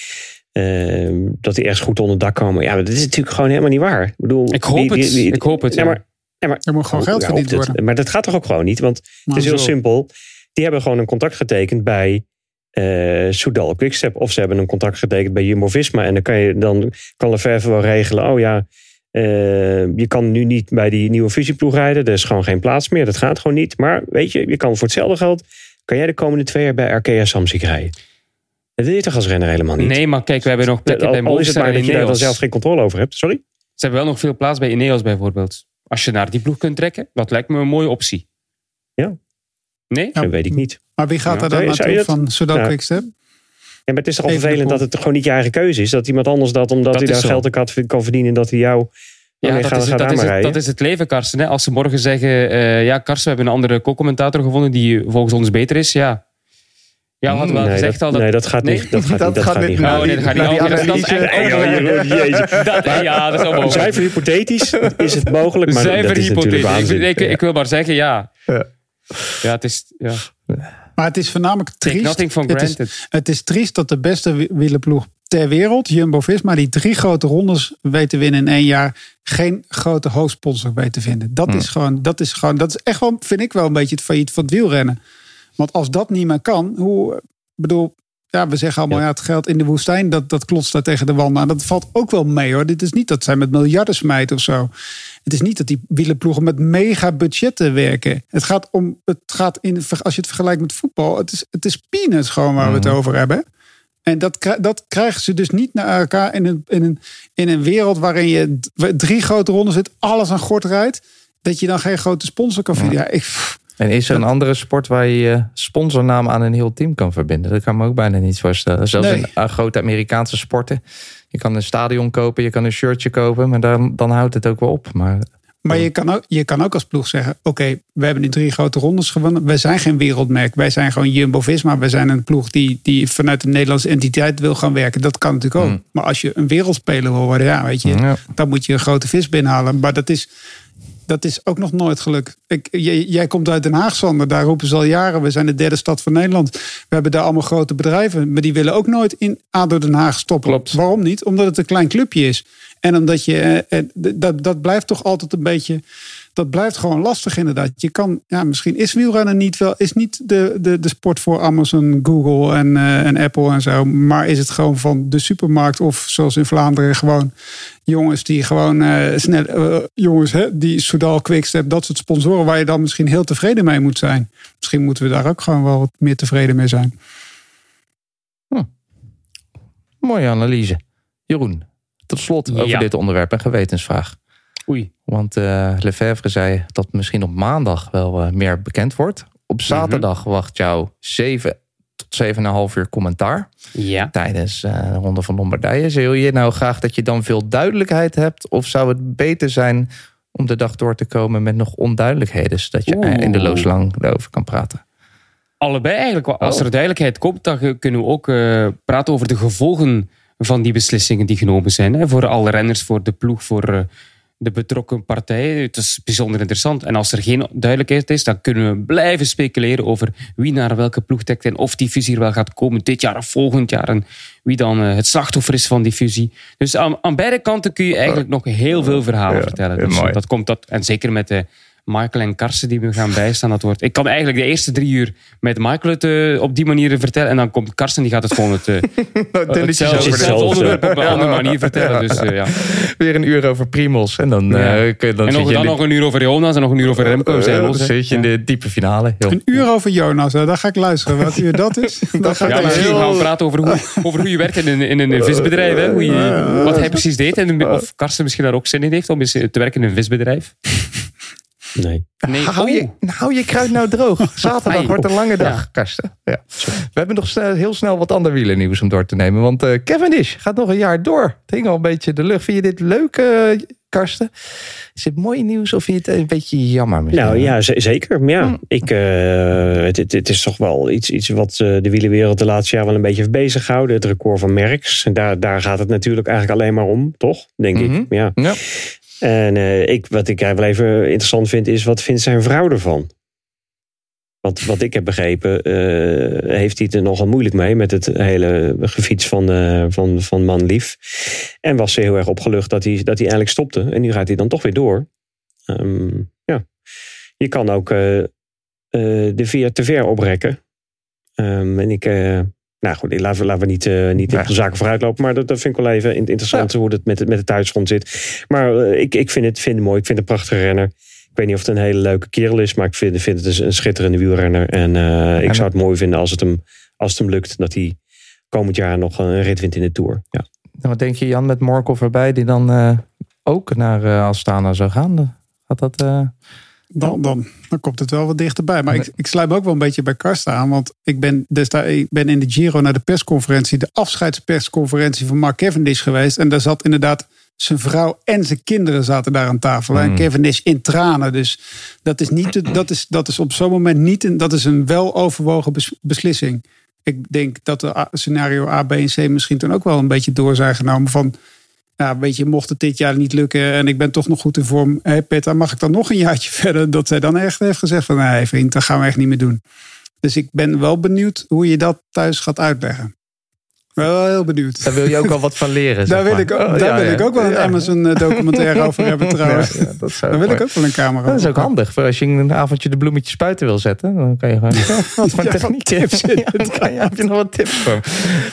dat die ergens goed onder het dak komen. Ja, maar dat is natuurlijk gewoon helemaal niet waar. Ik bedoel, Ik hoop die- die- het. Ik hoop het, Ja, maar Ja, maar, Er moet gewoon geld Ja, verdiend worden. Maar dat gaat toch ook gewoon niet? Want het is heel zo. simpel. Die hebben gewoon een contract getekend bij eh Soudal Quickstep. Of ze hebben een contract getekend bij Jumbo-Visma. En dan kan, je, dan kan Lefevre wel regelen. Oh ja, je kan nu niet bij die nieuwe fusieploeg rijden. Er is gewoon geen plaats meer. Dat gaat gewoon niet. Maar weet je, je kan voor hetzelfde geld... kan jij de komende twee jaar bij Arkea Samsic rijden. Dat wil je toch als renner helemaal niet? Nee, maar kijk, we hebben nog plekken bij al, al is het maar dat je daar dan zelf geen controle over hebt. Sorry? Ze hebben wel nog veel plaats bij Ineos bijvoorbeeld. Als je naar die ploeg kunt trekken, dat lijkt me een mooie optie. Ja. Nee? Ja. Dat weet ik niet. Maar wie gaat Ja. er dan naartoe van Soudal Ja. Quickstep? Ja, maar het is toch al vervelend dat het gewoon niet je eigen keuze is. Dat iemand anders dat, omdat Dat hij daar zo. geld kan, kan verdienen, dat hij jou... Ja, dat, is, dat, is het, dat is het leven, Karsten. Hè? Als ze morgen zeggen, eh, ja, Karsten, we hebben een andere co-commentator gevonden die volgens ons beter is. Ja, ja we hadden wel nee, gezegd dat, al dat... nee, dat gaat Nee? niet. Dat gaat <laughs> Dat niet. Dat gaat niet. Nou, Oh, nee, dat gaat niet. Naar die Oh, dat is- <laughs> dat is analyse. echt- ja, dat is mogelijk. Zuiver hypothetisch is het mogelijk, maar Zuiver dat is natuurlijk hypothetisch. Ik, ik wil maar zeggen, ja. Ja. Ja, het is... Ja. Maar het is voornamelijk triest. for het, is, granted. het is triest dat de beste wi- wielerploeg ter wereld, Jumbo-Visma, die drie grote rondes weet te winnen in één jaar, geen grote hoofdsponsor weet te vinden. Dat is gewoon, dat is gewoon, dat is echt wel, vind ik wel een beetje het failliet van het wielrennen. Want als dat niet meer kan, hoe, bedoel, ja, we zeggen allemaal, ja. het geld in de woestijn, dat, dat klotst daar tegen de wand. Maar dat valt ook wel mee hoor. Dit is niet dat zij met miljarden smijten of zo. Het is niet dat die wielerploegen met mega budgetten werken. Het gaat om, het gaat in, als je het vergelijkt met voetbal, het is, het is peanuts gewoon waar we het over hebben. En dat, dat krijgen ze dus niet naar elkaar in een, in een, in een wereld waarin je drie grote rondes zit, alles aan gort rijdt. Dat je dan geen grote sponsor kan vinden. Ja, ik, pff, En is er een andere sport waar je je sponsornaam aan een heel team kan verbinden? Dat kan me ook bijna niet voorstellen. Zelfs Nee. in uh, grote Amerikaanse sporten. Je kan een stadion kopen, je kan een shirtje kopen, maar dan, dan houdt het ook wel op. Maar Maar je kan, ook, je kan ook als ploeg zeggen: Oké, we hebben nu drie grote rondes gewonnen. Wij zijn geen wereldmerk. Wij zijn gewoon Jumbo Visma. Wij zijn een ploeg die, die vanuit de Nederlandse entiteit wil gaan werken. Dat kan natuurlijk ook. Mm. Maar als je een wereldspeler wil worden, ja, weet je, Ja. dan moet je een grote vis binnenhalen. Maar dat is, dat is ook nog nooit gelukt. Ik, jij, jij komt uit Den Haag, Sander. Daar roepen ze al jaren. We zijn de derde stad van Nederland. We hebben daar allemaal grote bedrijven. Maar die willen ook nooit in ADO Den Haag stoppen. Klopt. Waarom niet? Omdat het een klein clubje is. En omdat je, eh, eh, dat, dat blijft toch altijd een beetje, dat blijft gewoon lastig inderdaad. Je kan, ja, misschien is wielrennen niet wel, is niet de, de, de sport voor Amazon, Google en, eh, en Apple en zo. Maar is het gewoon van de supermarkt of zoals in Vlaanderen gewoon jongens die gewoon eh, snel, eh, jongens hè, die Soudal, Quickstep, dat soort sponsoren waar je dan misschien heel tevreden mee moet zijn. Misschien moeten we daar ook gewoon wel wat meer tevreden mee zijn. mooie analyse. Jeroen, tot slot over Ja. dit onderwerp een gewetensvraag. Oei. Want eh Lefebvre zei dat misschien op maandag wel eh, meer bekend wordt. Op zaterdag wacht jou 7 tot 7,5 uur commentaar Ja. tijdens eh, de Ronde van Lombardije. Zou je nou graag dat je dan veel duidelijkheid hebt? Of zou het beter zijn om de dag door te komen met nog onduidelijkheden, zodat je Oeh. in de loos lang erover kan praten? Allebei eigenlijk. Als Oh. er duidelijkheid komt, dan kunnen we ook praten over de gevolgen van die beslissingen die genomen zijn. Hè? Voor alle renners, voor de ploeg, voor de betrokken partijen. Het is bijzonder interessant. En als er geen duidelijkheid is, dan kunnen we blijven speculeren over wie naar welke ploeg trekt en of die fusie er wel gaat komen dit jaar of volgend jaar. En wie dan eh, het slachtoffer is van die fusie. Dus aan, aan beide kanten kun je eigenlijk nog heel veel verhalen Ja, vertellen. Dus mooi. dat komt dat, en zeker met de Michael en Karsten die me gaan bijstaan. Dat wordt, ik kan eigenlijk de eerste drie uur met Michael het eh, op die manier vertellen. En dan komt Karsten, die gaat het gewoon <laughs> het, eh, hetzelfde, over hetzelfde onderwerp op een andere manier vertellen. Dus, eh, ja. <laughs> Weer een uur over Primos. En dan, Ja. eh, kun je, dan En zit nog, je dan de- nog een uur over Jonas en nog een uur over Remco. Zijn Eh, dan zit je in de diepe finale. Heel- Een uur over Jonas, hè, daar ga ik luisteren. Wat uur dat is, <laughs> daar ga ik Ja, misschien gaan we praten over hoe, over hoe je werkt in een, in een visbedrijf. Hè? Hoe je, wat hij precies deed. En of Karsten misschien daar ook zin in heeft om eens te werken in een visbedrijf. Nee. Nee. Hou, je, hou je kruid nou droog. <laughs> Zaterdag Ai. wordt een lange dag, Ja. Karsten. Ja. We hebben nog snel, heel snel wat ander wielernieuws om door te nemen. Want eh Cavendish gaat nog een jaar door. Het hing al een beetje in de lucht. Vind je dit leuk, eh, Karsten? Is het mooi nieuws of vind je het een beetje jammer? misschien? Nou ja, zeker. Maar ja, Hm. ik, eh, het, het, het is toch wel iets, iets wat eh, de wielerwereld de laatste jaar wel een beetje heeft bezig gehouden. Het record van Merckx. En daar, daar gaat het natuurlijk eigenlijk alleen maar om, toch? Denk Mhm. ik. Ja. Ja. En eh, ik, wat ik wel even interessant vind, is wat vindt zijn vrouw ervan? Want wat ik heb begrepen, eh, heeft hij er nogal moeilijk mee met het hele gefiets van, eh, van, van Man Lief. En was ze heel erg opgelucht dat hij, dat hij eigenlijk stopte. En nu gaat hij dan toch weer door. Ehm, ja. Je kan ook de Via te ver oprekken. Ehm, en ik, nou goed, laten we, laten we niet, eh, niet de zaken vooruitlopen. Maar dat, dat vind ik wel even in- interessant hoe het met, met de thuisgrond zit. Maar eh, ik, ik vind, het, vind het mooi. Ik vind het een prachtige renner. Ik weet niet of het een hele leuke kerel is. Maar ik vind, vind het een, een schitterende wielrenner. En eh, ik En- zou het mooi vinden als het, hem, als het hem lukt. Dat hij komend jaar nog een rit wint in de Tour. Ja. Nou, wat denk je Jan met Morkov erbij die dan ook naar uh, Astana zou gaan? Gaat dat... Dan, dan, dan komt het wel wat dichterbij. Maar ik, ik sluit me ook wel een beetje bij Karsten aan. Want ik ben, destijds, ik ben in de Giro naar de persconferentie, de afscheidspersconferentie van Mark Cavendish geweest. En daar zat inderdaad zijn vrouw en zijn kinderen zaten daar aan tafel. En Hmm. Cavendish in tranen. Dus dat is, niet, dat is, dat is op zo'n moment niet een, dat is een wel overwogen bes- beslissing. Ik denk dat de scenario A, B en C misschien toen ook wel een beetje door zijn genomen van ja, weet je, mocht het dit jaar niet lukken en ik ben toch nog goed in vorm. Hé Peter, mag ik dan nog een jaartje <laughs> verder? Dat zij dan echt heeft gezegd van nee vriend, dat gaan we echt niet meer doen. Dus ik ben wel benieuwd hoe je dat thuis gaat uitleggen. Wel heel benieuwd. Daar wil je ook wel wat van leren. <laughs> Daar zeg wil, maar. ik ook, Oh, daar ja, wil ja. ik ook wel een Ja. Amazon eh, documentaire over <laughs> hebben trouwens. Ja, ja, dat zou Daar wil mooi. ik ook wel een camera over. Dat is ook handig. Voor als je een avondje de bloemetjes buiten wil zetten. Dan kan je gewoon... <laughs> wat voor Ja, techniek. tips kan je, heb je nog wat tips voor.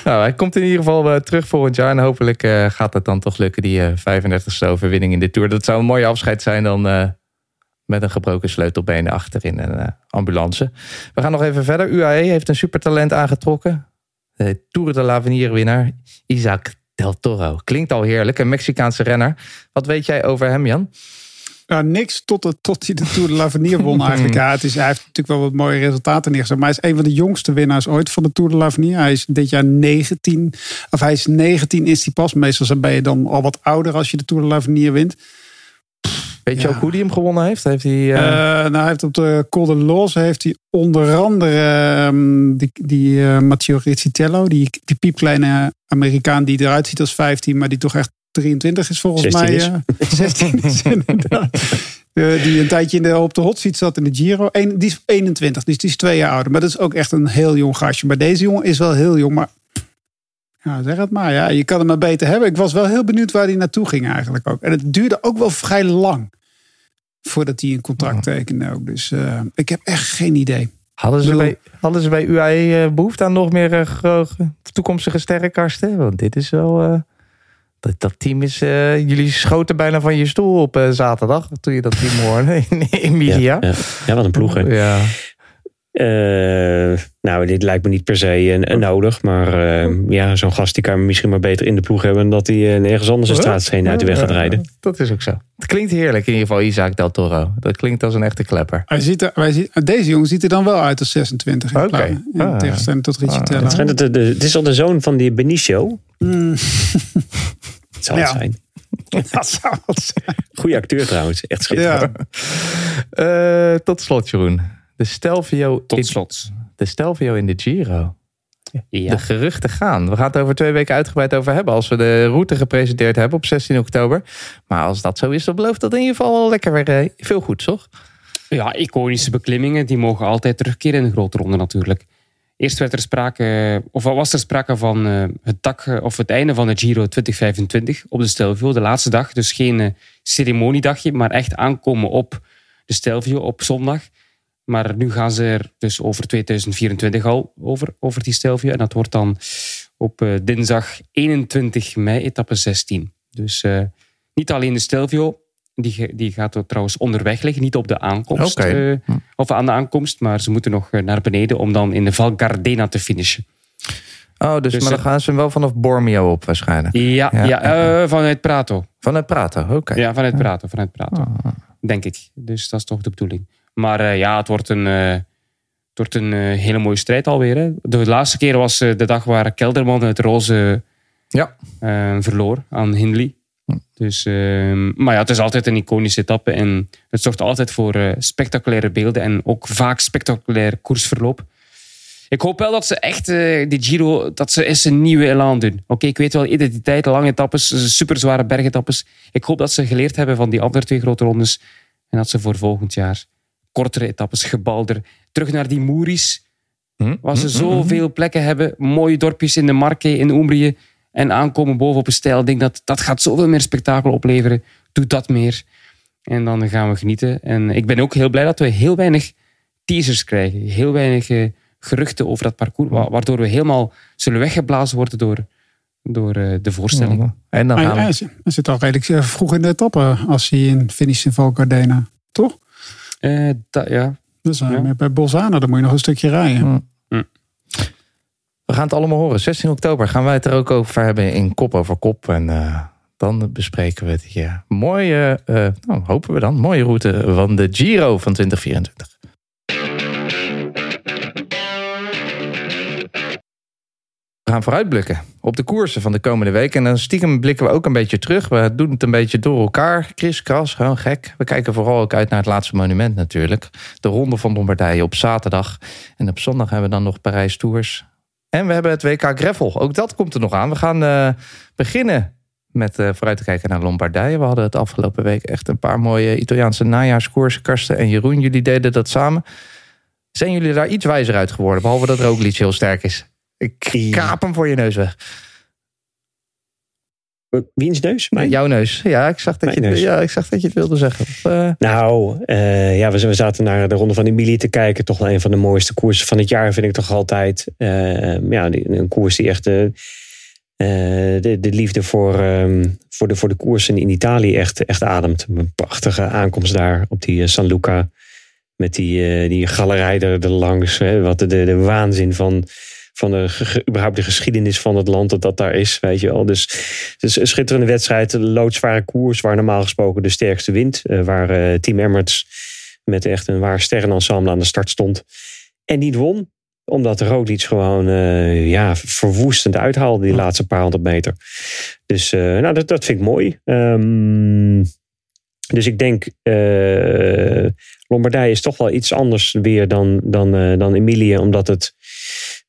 Nou, hij komt in ieder geval eh, terug volgend jaar. En hopelijk eh, gaat het dan toch lukken. Die eh 35e overwinning in de Tour. Dat zou een mooie afscheid zijn dan... eh, met een gebroken sleutelbeen achterin een eh, ambulance. We gaan nog even verder. UAE heeft een supertalent aangetrokken. De Tour de l'Avenir winnaar Isaac Del Toro. Klinkt al heerlijk. Een Mexicaanse renner. Wat weet jij over hem, Jan? Ja, niks tot, het, tot hij de Tour de l'Avenir won <laughs> eigenlijk. Ja, het is, hij heeft natuurlijk wel wat mooie resultaten neergezet. Maar hij is een van de jongste winnaars ooit van de Tour de l'Avenir. Hij is dit jaar 19. Of hij is 19 is hij pas. Meestal ben je dan al wat ouder als je de Tour de l'Avenir wint. Weet je ook hoe hij hem gewonnen heeft? Heeft hij... eh, Eh, nou, hij heeft op de Col de Los heeft hij onder andere ehm, die, die eh, Matteo Rizzitello, die, die piepkleine Amerikaan die eruit ziet als 15, maar die toch echt 23 is volgens 16 mij. is. eh, <laughs> 16 is <laughs> inderdaad. Die een tijdje in de, op de hot seat zat in de Giro. Eén- die is 21, dus die is twee jaar ouder. Maar dat is ook echt een heel jong gastje. Maar deze jongen is wel heel jong. Maar ja, zeg het maar. Ja, je kan hem maar beter hebben. Ik was wel heel benieuwd waar hij naartoe ging eigenlijk ook. En het duurde ook wel vrij lang voordat hij een contract tekende ook. Dus eh, ik heb echt geen idee. hadden, ze bij, hadden ze bij UAE eh, behoefte aan nog meer eh, toekomstige sterrenkasten? Want dit is wel... eh, dat, dat team is... eh, jullie schoten bijna van je stoel op eh, zaterdag. Toen je dat team hoorde in, in media. Ja, ja, wat een ploeg. hè. Ja. Eh, nou, dit lijkt me niet per se een, een nodig. Maar eh, ja, zo'n gast die kan misschien maar beter in de ploeg hebben... dan dat hij eh, nergens anders een straatscheen uit de weg gaat rijden. Dat is ook zo. Het klinkt heerlijk in ieder geval, Isaac Del Toro. Dat klinkt als een echte klepper. Hij ziet er, wij zien, deze jongen ziet er dan wel uit als 26. In, Oké. in Ah. tegenstelling tot Richie Ah. Teller. Het, de, de- het is al de zoon van die Benicio. Mm, Het <laughs> zal het zijn. <laughs> dat zou zijn. Goeie acteur trouwens. Echt schitterend. Ja. Eh, tot slot, Jeroen. De Stelvio, Tot in, slot. de Stelvio in de Giro. Ja. De geruchten gaan. We gaan het over twee weken uitgebreid over hebben. Als we de route gepresenteerd hebben op 16 oktober. Maar als dat zo is, dan belooft dat in ieder geval wel lekker weer eh, veel goed, toch? Ja, iconische beklimmingen die mogen altijd terugkeren in de grote ronde natuurlijk. Eerst werd er sprake, of was er sprake van eh, het dak eh, of het einde van de Giro 2025 op de Stelvio, de laatste dag. Dus geen eh, ceremoniedagje, maar echt aankomen op de Stelvio op zondag. Maar nu gaan ze er dus over 2024 al over, over die Stelvio. En dat wordt dan op eh, dinsdag 21 mei, etappe 16. Dus eh, niet alleen de Stelvio, die, die gaat er trouwens onderweg liggen, niet op de aankomst. Oké. eh, of aan de aankomst, maar ze moeten nog naar beneden om dan in de Val Gardena te finishen. Oh, dus, Dus, maar dan gaan ze hem wel vanaf Bormio op waarschijnlijk. Ja, Ja, vanuit Prato. Vanuit Prato, oké. Ja, vanuit Prato, vanuit Prato. Ah. Denk ik. Dus dat is toch de bedoeling. Maar eh, ja, het wordt een, eh, het wordt een eh, hele mooie strijd alweer. Hè. De laatste keer was de dag waar Kelderman het roze Ja. verloor aan Hindley. Dus, ehm, maar ja, het is altijd een iconische etappe. En het zorgt altijd voor spectaculaire beelden. En ook vaak spectaculair koersverloop. Ik hoop wel dat ze echt eh, die Giro, dat ze eens een nieuwe elan doen. Oké, ik weet wel, identiteit, lange etappes, super zware bergetappes. Ik hoop dat ze geleerd hebben van die andere twee grote rondes. En dat ze voor volgend jaar kortere etappes, gebalder, terug naar die Moeris. Hm? Waar ze Hm, hm, zoveel plekken hebben. Mooie dorpjes in de Marke, in Umbrië. En aankomen boven op een stijl. Ik denk dat dat gaat zoveel meer spektakel opleveren. Doe dat meer. En dan gaan we genieten. En ik ben ook heel blij dat we heel weinig teasers krijgen. Heel weinig eh, geruchten over dat parcours. wa- Waardoor we helemaal zullen weggeblazen worden door, door eh, de voorstelling. En dan Hij, gaan we... hij zit- hij zit al redelijk eh, vroeg in de etappe als hij in finish in Val Gardena. Toch? Eh, dat- ja. Dus uh, Ja. bij Bolzano, dan moet je nog een stukje rijden. We gaan het allemaal horen. 16 oktober gaan wij het er ook over hebben in Kop over Kop. En eh, dan bespreken we die eh, mooie, eh, nou, hopen we dan, mooie route van de Giro van 2024. Gaan vooruitblikken op de koersen van de komende week. En dan stiekem blikken we ook een beetje terug. We doen het een beetje door elkaar. Chris, Kras, gewoon gek. We kijken vooral ook uit naar het laatste monument natuurlijk. De Ronde van Lombardije op zaterdag. En op zondag hebben we dan nog Parijs Tours. En we hebben het WK Greffel. Ook dat komt er nog aan. We gaan eh, beginnen met eh, vooruit te kijken naar Lombardije. We hadden het afgelopen week echt een paar mooie Italiaanse najaarskoersen. Karsten en Jeroen, jullie deden dat samen. Zijn jullie daar iets wijzer uit geworden? Behalve dat Roglic heel sterk is. Ik kaap hem voor je neus weg. Wiens neus? Mijn? Jouw neus. Ja, ik zag dat, je, neus. ja, ik zag dat je het wilde zeggen. Of, eh, Nou, eh, ja, we, we zaten naar de Ronde van Emilie te kijken. Toch wel een van de mooiste koersen van het jaar, vind ik toch altijd. Eh, ja, een koers die echt de, de liefde voor, ehm, voor, de, voor de koersen in Italië echt, echt ademt. Een prachtige aankomst daar op die San Luca. Met die, die galerij er, er langs. Hè, wat de, de, de waanzin van, van de, überhaupt de geschiedenis van het land dat dat daar is. Weet je wel. Dus het is een schitterende wedstrijd. Een loodzware koers waar normaal gesproken de sterkste wint. eh, waar eh, Team Emirates met echt een waar sterrenensemble aan de start stond. En niet won. Omdat Roglic gewoon eh, ja, verwoestend uithaalde die laatste paar honderd meter. Dus nou, dat, dat vind ik mooi. Ehm, dus ik denk, eh, Lombardije is toch wel iets anders weer dan, dan, dan Emilia. Omdat het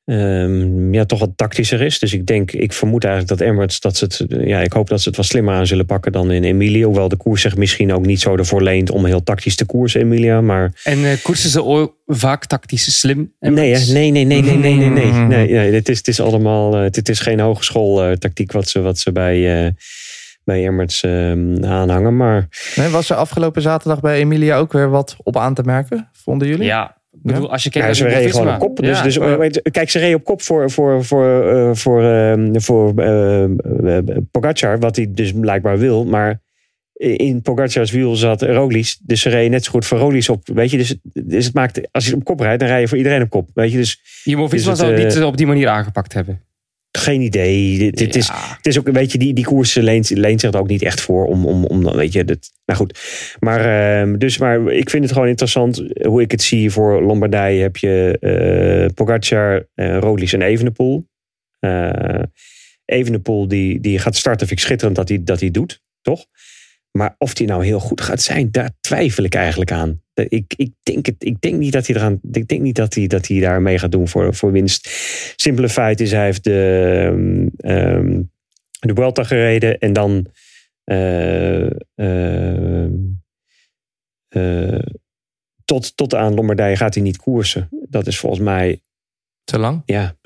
ehm, ja, toch wat tactischer is. Dus ik denk, ik vermoed eigenlijk dat Emirates, dat ze het, ja, ik hoop dat ze het wat slimmer aan zullen pakken dan in Emilia. Hoewel de koers zich misschien ook niet zo ervoor leent om heel tactisch te koersen, Emilia. Maar En eh, koersen ze ook vaak tactisch slim? nee, hè? nee, nee, nee, nee, nee, nee, nee. nee, nee het, is, het is allemaal, eh, het is geen hogeschooltactiek wat ze, wat ze bij, eh, bij Emirates ehm, aanhangen. Maar nee, was er afgelopen zaterdag bij Emilia ook weer wat op aan te merken? Vonden jullie? Ja, ik bedoel, als je kijkt Ja, ze reden gewoon op kop. Dus, Ja. dus, weet- kijk, ze reden op kop voor, voor, voor, eh, voor, ehm, voor eh, Pogacar, wat hij dus blijkbaar wil. Maar in Pogacar's wiel zat Roglic. Dus ze reden net zo goed voor Roglic op. Weet je, dus, dus het maakt, als je op kop rijdt, dan rij je voor iedereen op kop. Weet je, dus Jumbo-Visma is het, zou het niet op die manier aangepakt hebben. Geen idee. Dit, dit is, het is ook, weet je, die, die koers leent, leent zich er ook niet echt voor om, om, om weet je, dat, nou goed. Maar, ehm, dus, maar ik vind het gewoon interessant hoe ik het zie. Voor Lombardije heb je eh Pogacar, eh Roglic en Evenepoel. Eh Evenepoel die, die gaat starten, vind ik schitterend dat hij dat hij doet, toch? Maar of die nou heel goed gaat zijn, daar twijfel ik eigenlijk aan. Ik, ik, denk, het, ik denk niet dat hij eraan. Ik denk niet dat hij, dat hij daar mee gaat doen voor, voor winst. Simpele feit is, hij heeft de, ehm, de Vuelta gereden en dan eh, ehm, eh, tot, tot aan Lombardije gaat hij niet koersen. Dat is volgens mij Te lang? ja,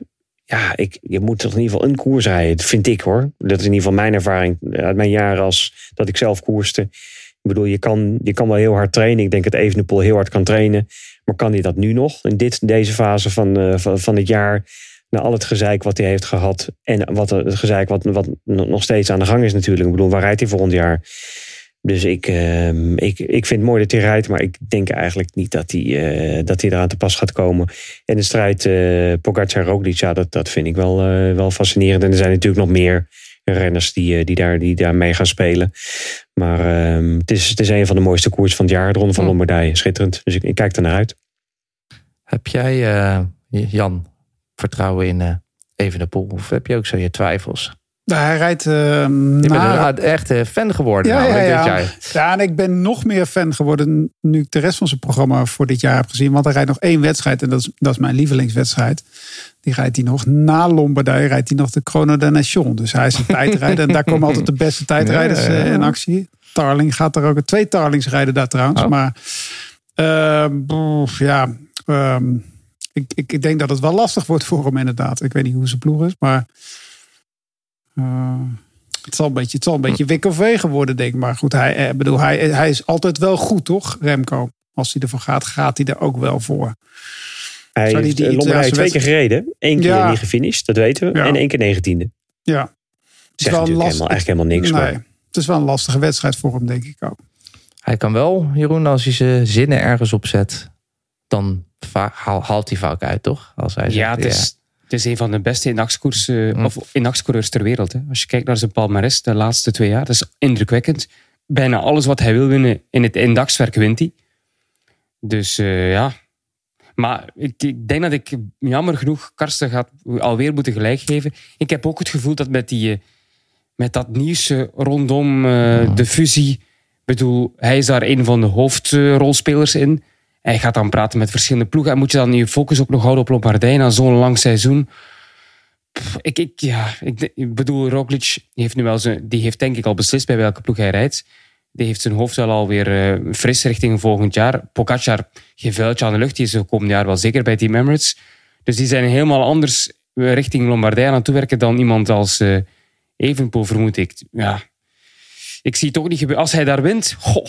ja ik, je moet toch in ieder geval een koers rijden. Vind ik hoor. Dat is in ieder geval mijn ervaring uit mijn jaren als dat ik zelf koerste. Ik bedoel, je kan, je kan wel heel hard trainen. Ik denk dat Evenepoel heel hard kan trainen. Maar kan hij dat nu nog? In dit, deze fase van, eh, van, van het jaar. Na al het gezeik wat hij heeft gehad. En wat, het gezeik wat, wat nog steeds aan de gang is natuurlijk. Ik bedoel, waar rijdt hij volgend jaar? Dus ik, ehm, ik, ik vind het mooi dat hij rijdt. Maar ik denk eigenlijk niet dat hij, eh, dat hij eraan te pas gaat komen. En de strijd eh Pogacar-Roglic, ja, dat, dat vind ik wel, eh, wel fascinerend. En er zijn natuurlijk nog meer renners die, die, daar, die daar mee gaan spelen. Maar ehm, het, is, het is een van de mooiste koers van het jaar. De Ronde van Hm. Lombardije. Schitterend. Dus ik, ik kijk er naar uit. Heb jij, Jan, vertrouwen in Evenepoel? Of heb je ook zo je twijfels? Nou, hij rijdt Je bent na- een echt eh, fan geworden Ja, ja, namelijk ja. dit jaar. Ja, en ik ben nog meer fan geworden nu ik de rest van zijn programma voor dit jaar heb gezien. Want hij rijdt nog één wedstrijd en dat is, dat is mijn lievelingswedstrijd. Die rijdt hij nog na Lombardije, rijdt hij nog de Chrono de Nation. Dus hij is een <laughs> tijdrijder en daar komen altijd de beste tijdrijders Ja, ja, ja. eh, in actie. Tarling gaat er ook, twee Tarlings rijden daar trouwens. Oh. Maar boef, ja, ehm, ik, ik, ik denk dat het wel lastig wordt voor hem inderdaad. Ik weet niet hoe zijn ploeg is, maar... eh, Het zal een beetje, het zal een beetje wik of wegen worden, denk ik. Maar goed, hij, eh, bedoel, hij, hij is altijd wel goed, toch, Remco? Als hij ervoor gaat, gaat hij er ook wel voor. Hij Zou die heeft die eh, twee keer gereden. Eén keer Ja. niet gefinished, dat weten we. Ja. En één keer negentiende. Ja. Het is Zegt wel een natuurlijk last- helemaal, eigenlijk helemaal niks. Nee, Maar het is wel een lastige wedstrijd voor hem, denk ik ook. Hij kan wel, Jeroen, als hij zijn zinnen ergens opzet, dan haalt hij vaak uit, toch? Als hij Ja, het is, het is een van de beste inachtskoers, eh, Mm. of ter wereld. Hè. Als je kijkt naar zijn palmarès de laatste twee jaar, dat is indrukwekkend. Bijna alles wat hij wil winnen in het indachtswerk wint hij. Dus eh, ja. Maar ik, ik denk dat ik jammer genoeg Karsten gaat alweer moeten gelijk geven. Ik heb ook het gevoel dat met, die, eh, met dat nieuws rondom eh, de fusie. Bedoel, hij is daar een van de hoofdrolspelers in. Hij gaat dan praten met verschillende ploegen. En moet je dan je focus ook nog houden op Lombardije na zo'n lang seizoen? Ik, ik, ja, ik, bedoel, Roglic heeft nu wel zijn, die heeft denk ik al beslist bij welke ploeg hij rijdt. Die heeft zijn hoofd wel alweer eh, fris richting volgend jaar. Pogacar, geen vuiltje aan de lucht. Die is de komende jaar wel zeker bij Team Emirates. Dus die zijn helemaal anders eh, richting Lombardije aan het toewerken dan iemand als eh Evenpoel, vermoed ik. Ja. Ik zie het ook niet gebeuren. Als hij daar wint, goh,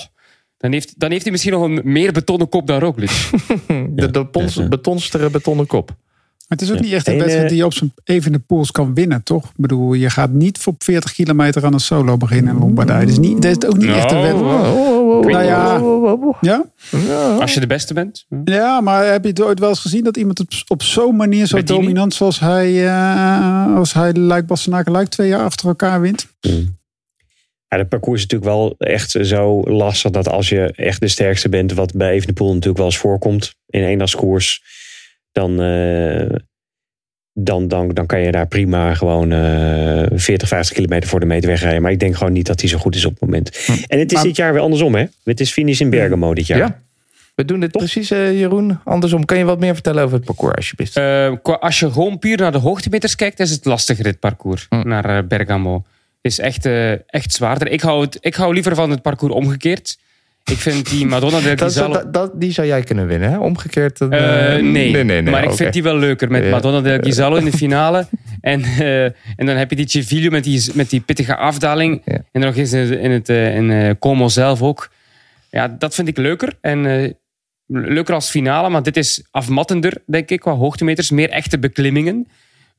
dan, heeft, dan heeft hij misschien nog een meer betonnen kop dan Roglic. <laughs> De, de pons, Ja, ja. betonstere betonnen kop. Het is ook Ja. niet echt een En, wedstrijd eh, die je op zijn even pools kan winnen, toch? Ik bedoel, je gaat niet op 40 kilometer aan een solo beginnen in Lombardije. Dat is, niet, dat is ook niet echt een wedstrijd. Nou ja. Ja? Als je de beste bent. ja, maar heb je het ooit wel eens gezien dat iemand op, op zo'n manier zo Bettini? dominant zoals hij, eh als hij Luik Bastenaken Luik twee jaar achter elkaar wint? Ja, het parcours is natuurlijk wel echt zo lastig dat als je echt de sterkste bent, wat bij Evenepoel natuurlijk wel eens voorkomt in een eendagskoers, dan, eh, dan, dan, dan kan je daar prima gewoon eh 40, 50 kilometer voor de meter wegrijden. Maar ik denk gewoon niet dat hij zo goed is op het moment. En het is Maar- dit jaar weer andersom, hè? Het is finish in Bergamo dit jaar. Ja. We doen dit precies, eh, Jeroen. Andersom, kan je wat meer vertellen over het parcours, alsjeblieft? Eh, qua- als je gewoon puur naar de hoogtemeters kijkt, is het lastiger dit parcours Hm. naar eh, Bergamo. Is echt, eh, echt zwaarder. Ik hou, het, ik hou liever van het parcours omgekeerd. Ik vind die Madonna del <laughs> Ghisallo... dat, dat- die zou jij kunnen winnen, hè? Omgekeerd. dan, Eh, eh, nee. nee, nee, nee, maar ik vind die wel leuker met. Madonna del Ghisallo in de <laughs> finale. en, en dan heb je die Civilio met die, met die pittige afdaling. Ja. En dan nog eens in, in, het, in Como zelf ook. Ja, dat vind ik leuker. En leuker als finale, maar dit is afmattender, denk ik, qua hoogtemeters. Meer echte beklimmingen.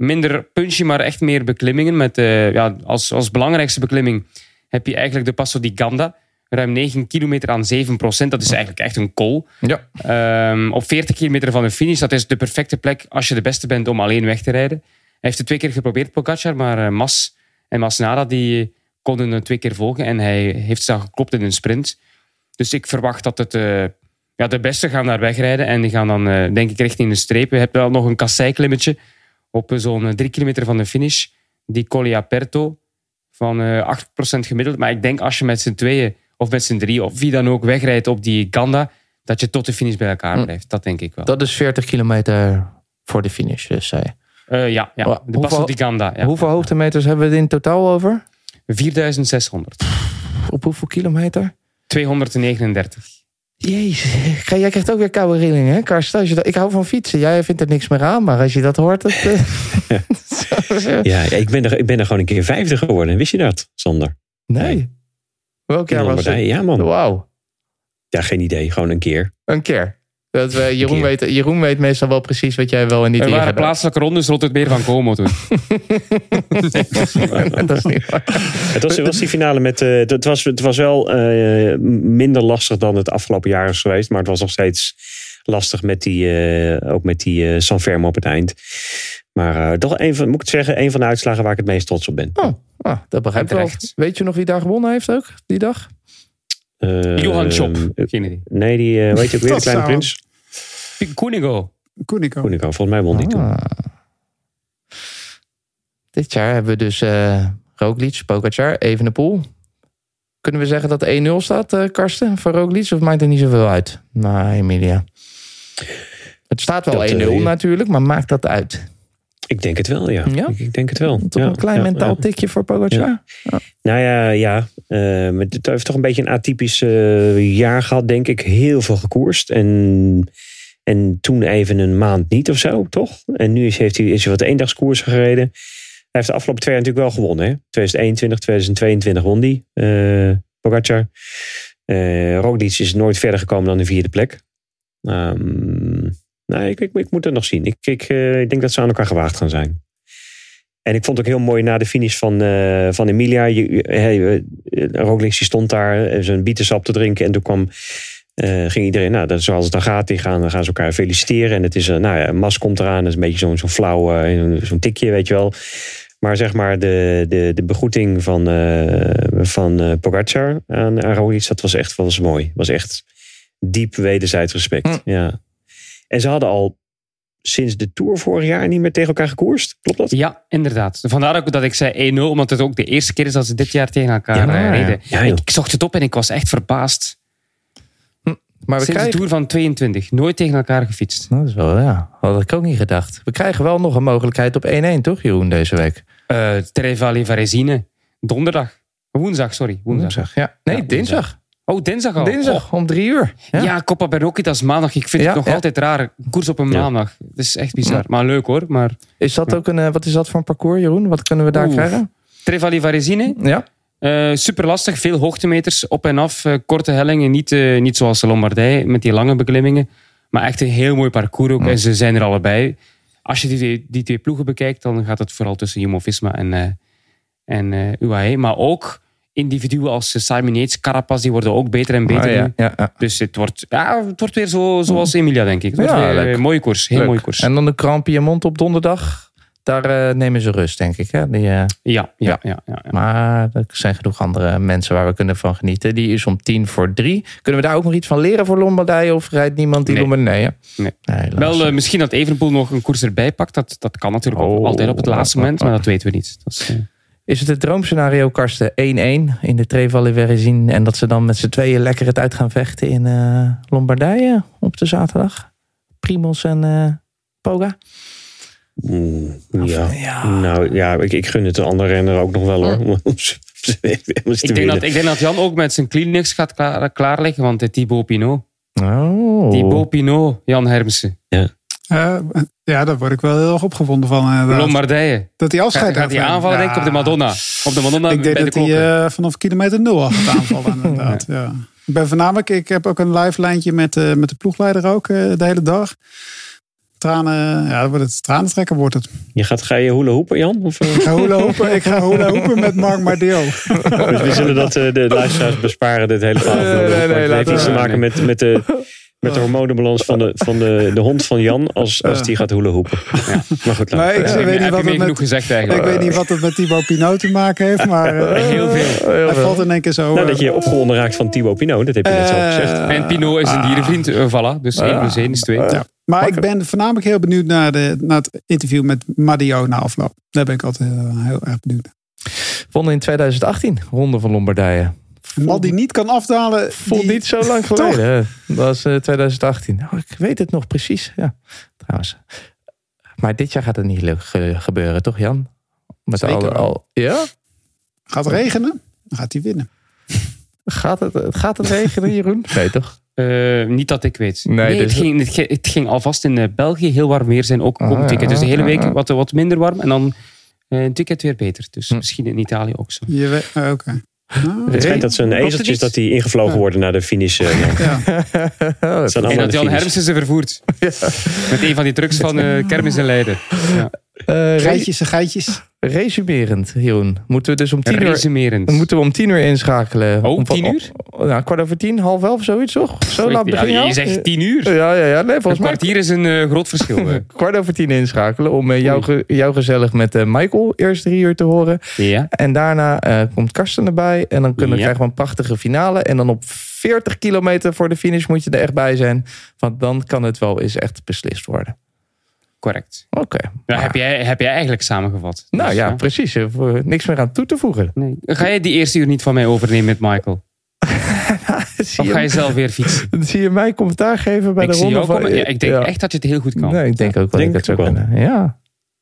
Minder punchy, maar echt meer beklimmingen. Met, eh, ja, als, als belangrijkste beklimming heb je eigenlijk de Passo di Ganda. Ruim 9 kilometer aan 7 procent. Dat is eigenlijk echt een kool. Ja. Ehm, op 40 kilometer van de finish. Dat is de perfecte plek als je de beste bent om alleen weg te rijden. Hij heeft het twee keer geprobeerd, Pogacar. Maar eh, Mas en Masnada die konden het twee keer volgen. En hij heeft ze dan geklopt in een sprint. Dus ik verwacht dat het... eh, ja, de beste gaan daar wegrijden. En die gaan dan, denk ik, richting de streep. Je hebt wel nog een kasseiklimmetje op eh, zo'n eh, drie kilometer van de finish. Die Colli Aperto van eh 8% gemiddeld. Maar ik denk als je met z'n tweeën of met z'n drie of wie dan ook wegrijdt op die Ganda, dat je tot de finish bij elkaar Hm. blijft. Dat denk ik wel. Dat is 40 kilometer voor de finish, dus zei je. Eh, ja, ja. De Passo hoeveel- di Ganda. Ja. Hoeveel hoogtemeters hebben we het in totaal over? 4600. Op hoeveel kilometer? 239. Jezus, jij krijgt ook weer koude rillingen, hè, Karsten? Als je dat, ik hou van fietsen. Jij vindt er niks meer aan, maar als je dat hoort... Het, eh, Ja, <laughs> ja, ik, ben er, ik ben er gewoon een keer vijfde geworden. Wist je dat, Sander? nee. Welk In jaar was het? ja man. Wauw. Ja, geen idee. Gewoon een keer. Een keer. Dat we, Jeroen, weet, Jeroen weet meestal wel precies wat jij wel en niet Er hier waren gedaan. plaatselijke rondes rond het meer van Como toen. <laughs> dat is niet waar. Het was, het was die finale met. eh, het, was, het was wel eh, minder lastig dan het afgelopen jaar is geweest. Maar het was nog steeds lastig met die. eh, ook met die eh San Fermo op het eind. Maar eh, toch een van, moet ik het zeggen, een van de uitslagen waar ik het meest trots op ben. Oh, ah, dat begrijp ik wel. Weet je nog wie daar gewonnen heeft ook, die dag? Eh, Johan Chop. eh. Nee, die eh, weet je ook weer, de kleine zou- prins. Koenigo. Koenico, volgens mij won die toen. Ah. Dit jaar hebben we dus eh Roglic, Pogacar, Evenepoel. Kunnen we zeggen dat 1-0 staat, eh, Karsten, voor Roglic? Of maakt er niet zoveel uit? Nou, Emilia. Het staat wel Dat, 1-0 eh, natuurlijk, maar maakt dat uit? Ik denk het wel, ja. Ja? Ik, ik denk het wel. Toch Ja, een klein ja, mentaal tikje voor Pogacar? Nou ja, ja. Maar het heeft toch een beetje een atypisch eh, jaar gehad, denk ik. Heel veel gekoerst. En, en toen even een maand niet of zo, toch? En nu is, heeft hij, is hij wat eendagskoers gereden. heeft de afgelopen twee jaar natuurlijk wel gewonnen. Hè? 2021, 2022 won die. eh Pogacar. Eh Roglic is nooit verder gekomen dan de vierde plek. Ehm, nee, ik, ik, ik moet het nog zien. Ik, ik, eh, ik denk dat ze aan elkaar gewaagd gaan zijn. En ik vond het ook heel mooi na de finish van, eh, van Emilia. Je, hey, eh, Roglic stond daar zijn bietensap te drinken. En toen kwam, ging iedereen, nou, dat, zoals het dan gaat, die gaan, dan gaan ze elkaar feliciteren. En het is, eh, nou ja, Mas komt eraan. Dat is een beetje zo'n zo'n flauw, zo'n tikje, weet je wel. Maar zeg maar, de, de, de begroeting van, van Pogacar aan, aan Roglic, dat was echt was mooi. was echt diep wederzijds respect. Hm. Ja. En ze hadden al sinds de Tour vorig jaar niet meer tegen elkaar gekoerst. Klopt dat? Ja, inderdaad. Vandaar ook dat ik zei 1-0, omdat het ook de eerste keer is dat ze dit jaar tegen elkaar Ja, eh, ja. reden. Ja, ik, ik zocht het op en ik was echt verbaasd. Maar we Sinds de. Tour van 22, nooit tegen elkaar gefietst. Dat is wel, ja. Had ik ook niet gedacht. We krijgen wel nog een mogelijkheid op 1-1, toch Jeroen, deze week? Eh Trevalli Varesine, donderdag. Woensdag, sorry. Woensdag. Ja. Nee, Ja, dinsdag. Oh, dinsdag al. Dinsdag, om drie uur. Ja, Ja. Coppa Bernocchi, dat is maandag. Ik vind Ja, het nog ja. altijd raar. Koers op een Ja. maandag. Dat is echt bizar. Maar leuk hoor. Maar Is dat ook een, eh, wat is dat voor een parcours, Jeroen? Wat kunnen we daar krijgen? Trevalli Varesine, Ja. eh, super lastig. Veel hoogtemeters, op en af. eh, korte hellingen. Niet, eh, niet zoals de Lombardij met die lange beklimmingen. Maar echt een heel mooi parcours ook. En ze zijn er allebei. Als je die, twee- die twee ploegen bekijkt, dan gaat het vooral tussen Jumbo-Visma en, eh en eh, UAE. Maar ook individuen als Simon Yates, Carapaz, die worden ook beter en beter Ah, ja, nu. ja, ja. Dus het wordt, ja, het wordt weer zo, zoals Emilia, denk ik. Weer mooie koers. Heel Leuk. mooie koers. En dan de Grand Piemont op donderdag. Daar eh, nemen ze rust, denk ik. Hè? Die, eh, Ja, ja, Ja. maar er zijn genoeg andere mensen waar we kunnen van genieten. Die is om tien voor drie. Kunnen we daar ook nog iets van leren voor Lombardije? Of rijdt niemand die Nee. Lombardije? Nee. Nee. Wel, eh, misschien dat Evenepoel nog een koers erbij pakt. Dat, dat kan natuurlijk Oh. altijd op het laatste moment, maar dat weten we niet. Dat is, Is het het droomscenario, Karsten? 1-1 in de Trevalle Verezin. En dat ze dan met z'n tweeën lekker het uit gaan vechten in eh, Lombardije op de zaterdag? Primos en eh, Poga? Mm, ja. Ja. Nou ja, ik, ik gun het de andere renner ook nog wel hoor. <laughs> Ik, denk dat, ik denk dat Jan ook met zijn Kleenex gaat klaar, klaarleggen, want de Thibaut Pinot. Oh. Thibaut Pinot, Jan Hermsen. Eh, ja, daar word ik wel heel erg opgewonden van. inderdaad. Lombardije. Dat hij Gaat, afscheid gaat hij heeft. aanvallen, Ja. denk ik, op de Madonna. Op de Madonna Ik denk bij dat de hij eh, vanaf kilometer nul af gaat <laughs> aanvallen, inderdaad. Ja. Ik ben voornamelijk, ik heb ook een live lijntje met, eh, met de ploegleider ook eh, de hele dag. Tranen, ja, wordt het tranentrekken wordt het. Je gaat, ga je hula hoepen, Jan? Of, eh? Ik ga hula hoepen, ik ga hula hoepen met Mark Mardeo. <laughs> Dus we zullen dat eh, de luisteraars besparen, dit hele verhaal. Nee, nee, nee, het heeft laten iets we- te maken met, met, de, <laughs> met de hormonenbalans van, de, van de, de hond van Jan als, als die gaat hula hoepen. Maar goed, Maar ik Heb je- weet niet wat het genoeg met, gezegd ik eigenlijk? weet niet wat het met Thibaut Pinot te maken heeft, maar <laughs> eh, Heel veel. hij valt in één keer zo. nou, eh, dat je opgewonden raakt van Thibaut Pinot, dat heb je net zo eh, gezegd. En Pinot is een dierenvriend, eh, voilà. Dus 1 plus 1 is 2. Ja. Maar ik ben voornamelijk heel benieuwd naar, de, naar het interview met Madio na afloop. Daar ben ik altijd heel, heel erg benieuwd naar. Won in 2018, Ronde van Lombardije. Een man die niet kan afdalen. Voelt die- niet zo lang <laughs> geleden. Dat was eh, 2018. Oh, ik weet het nog precies. Ja, trouwens. Maar dit jaar gaat het niet leuk ge- gebeuren, toch Jan? Met Zeker al, al, ja? Gaat regenen, dan gaat hij winnen. Gaat het, gaat het regenen, Jeroen? <laughs> Nee, toch? Eh, niet dat ik weet. Nee, Nee, dus- het, ging, het, ging, het ging alvast in eh, België heel warm weer zijn, ook Ah. Dus de hele ah, week ah. wat, wat minder warm en dan eh het weekend weer beter. Dus Hm. misschien in Italië ook zo. Je weet, ah, Nou, Het schijnt dat zijn ezeltjes dat die ingevlogen worden naar de finish. eh, Jan. <laughs> ja. Dat zijn En dat Jan. Hermsen ze vervoert. Met een van die trucks van eh Kermis en Leiden. Ja. Eh, re- Geitjes en geitjes. resumerend, Jeroen. Moeten we dus om tien uur... Dan moeten we om tien uur inschakelen. Oh, om, tien uur? Oh, nou, kwart over tien, half elf, zoiets toch? Zo laat ja, begin je je zegt tien uur. Ja, ja, ja. Nee, Een volgens mij kwartier is een eh, groot verschil. <laughs> eh. kwart over tien inschakelen. Om eh, jou, ge- jou gezellig met eh, Michael eerst drie uur te horen. Ja. En daarna eh, komt Karsten erbij. En dan kunnen, Ja. krijgen we een prachtige finale. En dan op 40 kilometer voor de finish moet je er echt bij zijn. Want dan kan het wel eens echt beslist worden. Correct. Oké. Maar- heb, jij, heb jij eigenlijk samengevat. Nou Dus, ja, precies. Hoeft Niks meer aan toe te voegen. Nee. Ga jij die eerste uur niet van mij overnemen met Michael? <laughs> zie, Of ga je zelf weer fietsen? <laughs> zie je mij commentaar geven bij ik de ronde van... Ja, ik denk Ja. echt dat je het heel goed kan. Nee, ik denk ook wel Denk dat ik het zou kunnen. Ja.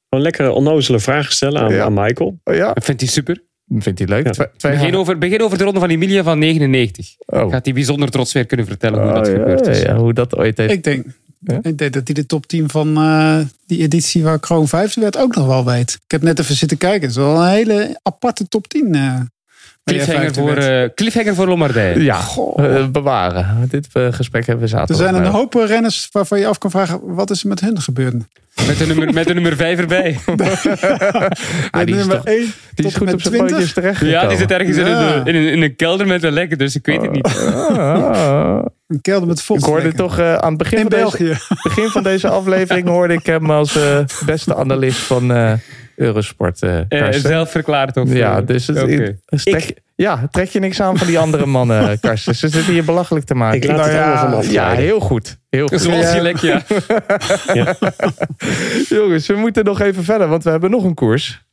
Gewoon lekkere onnozele vragen stellen aan, Ja. aan Michael. Oh, ja, vindt hij super. vindt hij leuk. Ja. Twee, twee Begin over, begin over de ronde van Emilia van 99. Oh. Gaat hij bijzonder trots weer kunnen vertellen hoe Oh, dat ja, gebeurd is. ja, hoe dat ooit heeft. Ik denk Ja? Ik denk dat hij de top 10 van eh, die editie waar Kroon 5 werd ook nog wel weet. Ik heb net even zitten kijken. Het is wel een hele aparte top 10. eh, waar jij Cliffhanger voor, eh, cliffhanger voor Lombardije. Ja, eh, bewaren. Dit eh, gesprek hebben we er zaterdag. zijn een hoop renners waarvan je af kan vragen... wat is er met hen gebeurd? Met de nummer, met de nummer 5 erbij. <laughs> Ah, die is nummer toch- 1 Die tot is en goed met op zijn 20. pootjes terecht ja, die zit ergens in, een, in, een, in een kelder met een lekker, dus ik weet het niet. Een kelder met Ik hoorde toch eh, aan het begin in van, deze, België. <laughs> begin van deze aflevering hoorde ik hem als eh, beste analist van eh, Eurosport. eh Eh, Karsten. zelf verklaard of... ja, dus het, oké. trek, ja, trek je niks aan van die andere mannen, <laughs> Karsten. Ze zitten hier belachelijk te maken. Ik laat Nou het ja, van ja, heel goed. Heel goed. Zoals je lek, <laughs> ja. Jongens, we moeten nog even verder, want we hebben nog een koers.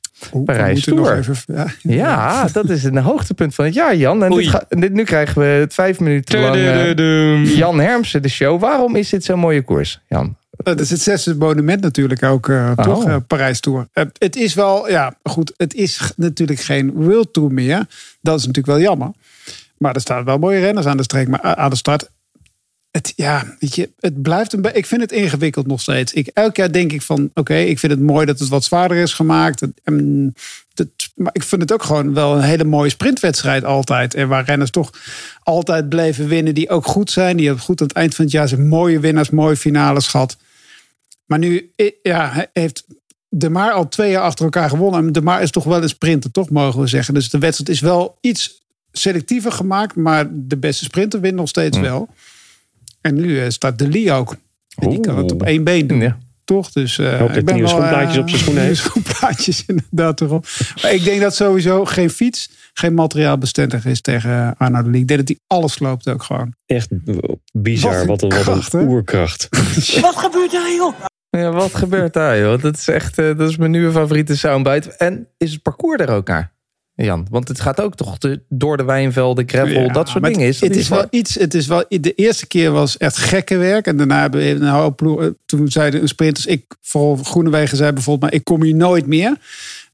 Parijs Tour. even- ja. Ja, dat is een hoogtepunt van het jaar, Jan. En dit Oei. ga- dit, nu krijgen we het vijf minuten lang eh. Jan Hermsen, de show. Waarom is dit zo'n mooie koers, Jan? Dat is het zesde monument natuurlijk ook, eh, Oh. toch? eh, Parijs Tour. Het is wel, ja, goed. Het is natuurlijk geen World Tour meer. Dat is natuurlijk wel jammer. Maar er staan wel mooie renners aan de streek, maar aan de start. Het, ja, weet je, het blijft een. Ik vind het ingewikkeld nog steeds. Ik, elk jaar denk ik van, oké, ik vind het mooi dat het wat zwaarder is gemaakt. En maar ik vind het ook gewoon wel een hele mooie sprintwedstrijd altijd. En waar renners toch altijd bleven winnen, die ook goed zijn. Die hebben goed aan het eind van het jaar zijn mooie winnaars, mooie finales gehad. Maar nu ja, heeft De Maar al twee jaar achter elkaar gewonnen. En De Maar is toch wel een sprinter, toch mogen we zeggen. Dus de wedstrijd is wel iets selectiever gemaakt. Maar de beste sprinter wint nog steeds wel. En nu eh, staat De Lee ook. En die kan het op één been doen. Ja. Toch? Dus, eh, hoop dat ik ben nieuwe wel, eh, schoenplaatjes op zijn schoenen nieuwe <laughs> heeft. schoenplaatjes inderdaad erop. Maar ik denk dat sowieso geen fiets, geen materiaal bestendig is tegen Arno de Lee. Ik denk dat hij alles loopt ook gewoon. Echt bizar. Wat een Wat een, wat kracht, hè? een oerkracht. <laughs> Wat gebeurt daar, joh? Ja, wat gebeurt daar, joh? Dat is echt eh, dat is mijn nieuwe favoriete soundbite. En is het parcours er ook naar, Jan? Want het gaat ook toch de, door de wijnvelden, gravel, Ja, dat soort dingen. Is dat het is wel waar? iets. Het is wel, de eerste keer was echt gekke werk. En daarna hebben we een hoop ploegen- Toen zeiden de sprinters, ik, vooral Groenewegen zei bijvoorbeeld, maar ik kom hier nooit meer.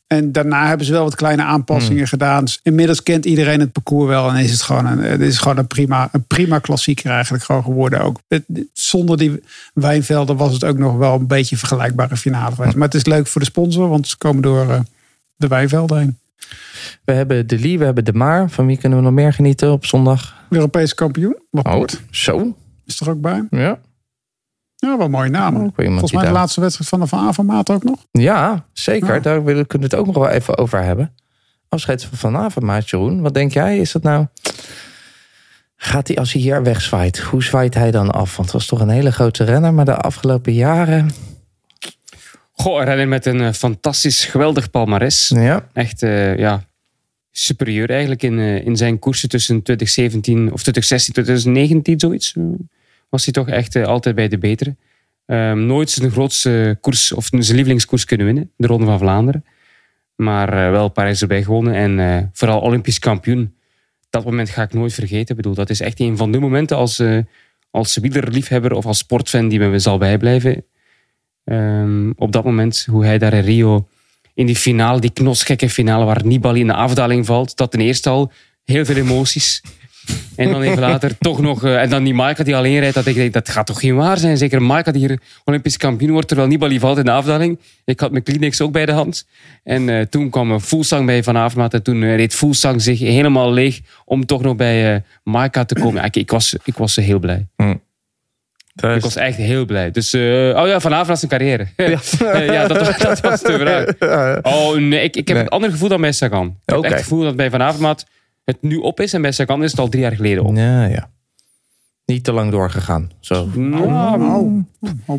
En daarna hebben ze wel wat kleine aanpassingen Hmm. gedaan. Dus inmiddels kent iedereen het parcours wel. En is het gewoon een, het is gewoon een, prima, een prima klassieker eigenlijk gewoon geworden ook. Het- zonder die wijnvelden was het ook nog wel een beetje een vergelijkbare finale geweest. Maar het is leuk voor de sponsor, want ze komen door eh, de wijnvelden heen. We hebben de Lee, we hebben de Maar. Van wie kunnen we nog meer genieten op zondag? Europese kampioen, Oh, Laporte zo. is er ook bij. Ja. Ja, wel mooie namen. Volgens mij de laatste wedstrijd van de Van Avermaat ook nog. Ja, zeker. Ja. Daar willen- kunnen we het ook nog wel even over hebben. Afscheid van vanavond, maat Jeroen. Wat denk jij? Is dat nou... Gaat hij, als hij hier wegzwaait, hoe zwaait hij dan af? Want het was toch een hele grote renner, maar de afgelopen jaren... Goh, een renner met een eh, fantastisch, geweldig palmares. Ja, Echt, eh, ja, superieur eigenlijk in, eh, in zijn koersen tussen 2017 of 2016, 2019, zoiets. was hij toch echt altijd bij de betere. Ehm, nooit zijn grootste koers of zijn lievelingskoers kunnen winnen, de Ronde van Vlaanderen. Maar wel Parijs erbij gewonnen en vooral Olympisch kampioen. Dat moment ga ik nooit vergeten. Ik bedoel, dat is echt een van de momenten als, als wielerliefhebber of als sportfan die me zal bijblijven. Ehm, op dat moment, hoe hij daar in Rio in die finale, die knosgekke finale waar Nibali in de afdaling valt, dat ten eerste al heel veel emoties. En dan even later toch nog... eh, en dan die Maika die alleen rijdt, dat ik denk, dat gaat toch geen waar zijn? Zeker Maika die hier Olympisch kampioen wordt, terwijl Nibali valt in de afdaling. Ik had mijn Kleenex ook bij de hand. En eh, toen kwam een Fuglsang bij Van en toen eh, reed Fuglsang zich helemaal leeg om toch nog bij Maika te komen. Ik, ik, was, ik was heel blij. Ik was echt heel blij. Dus, eh, oh ja, Van Avermaat zijn carrière. Eh, <laughs> ja, dat, was- dat was de vraag. <laughs> Oh nee, ik, ik heb Nee. een ander gevoel dan bij Sagan. Ik heb echt het gevoel dat bij Van Avermaat het nu op is en bij Sagan is het al drie jaar geleden op. Ja, ja. Niet te lang doorgegaan. Zo. Nou,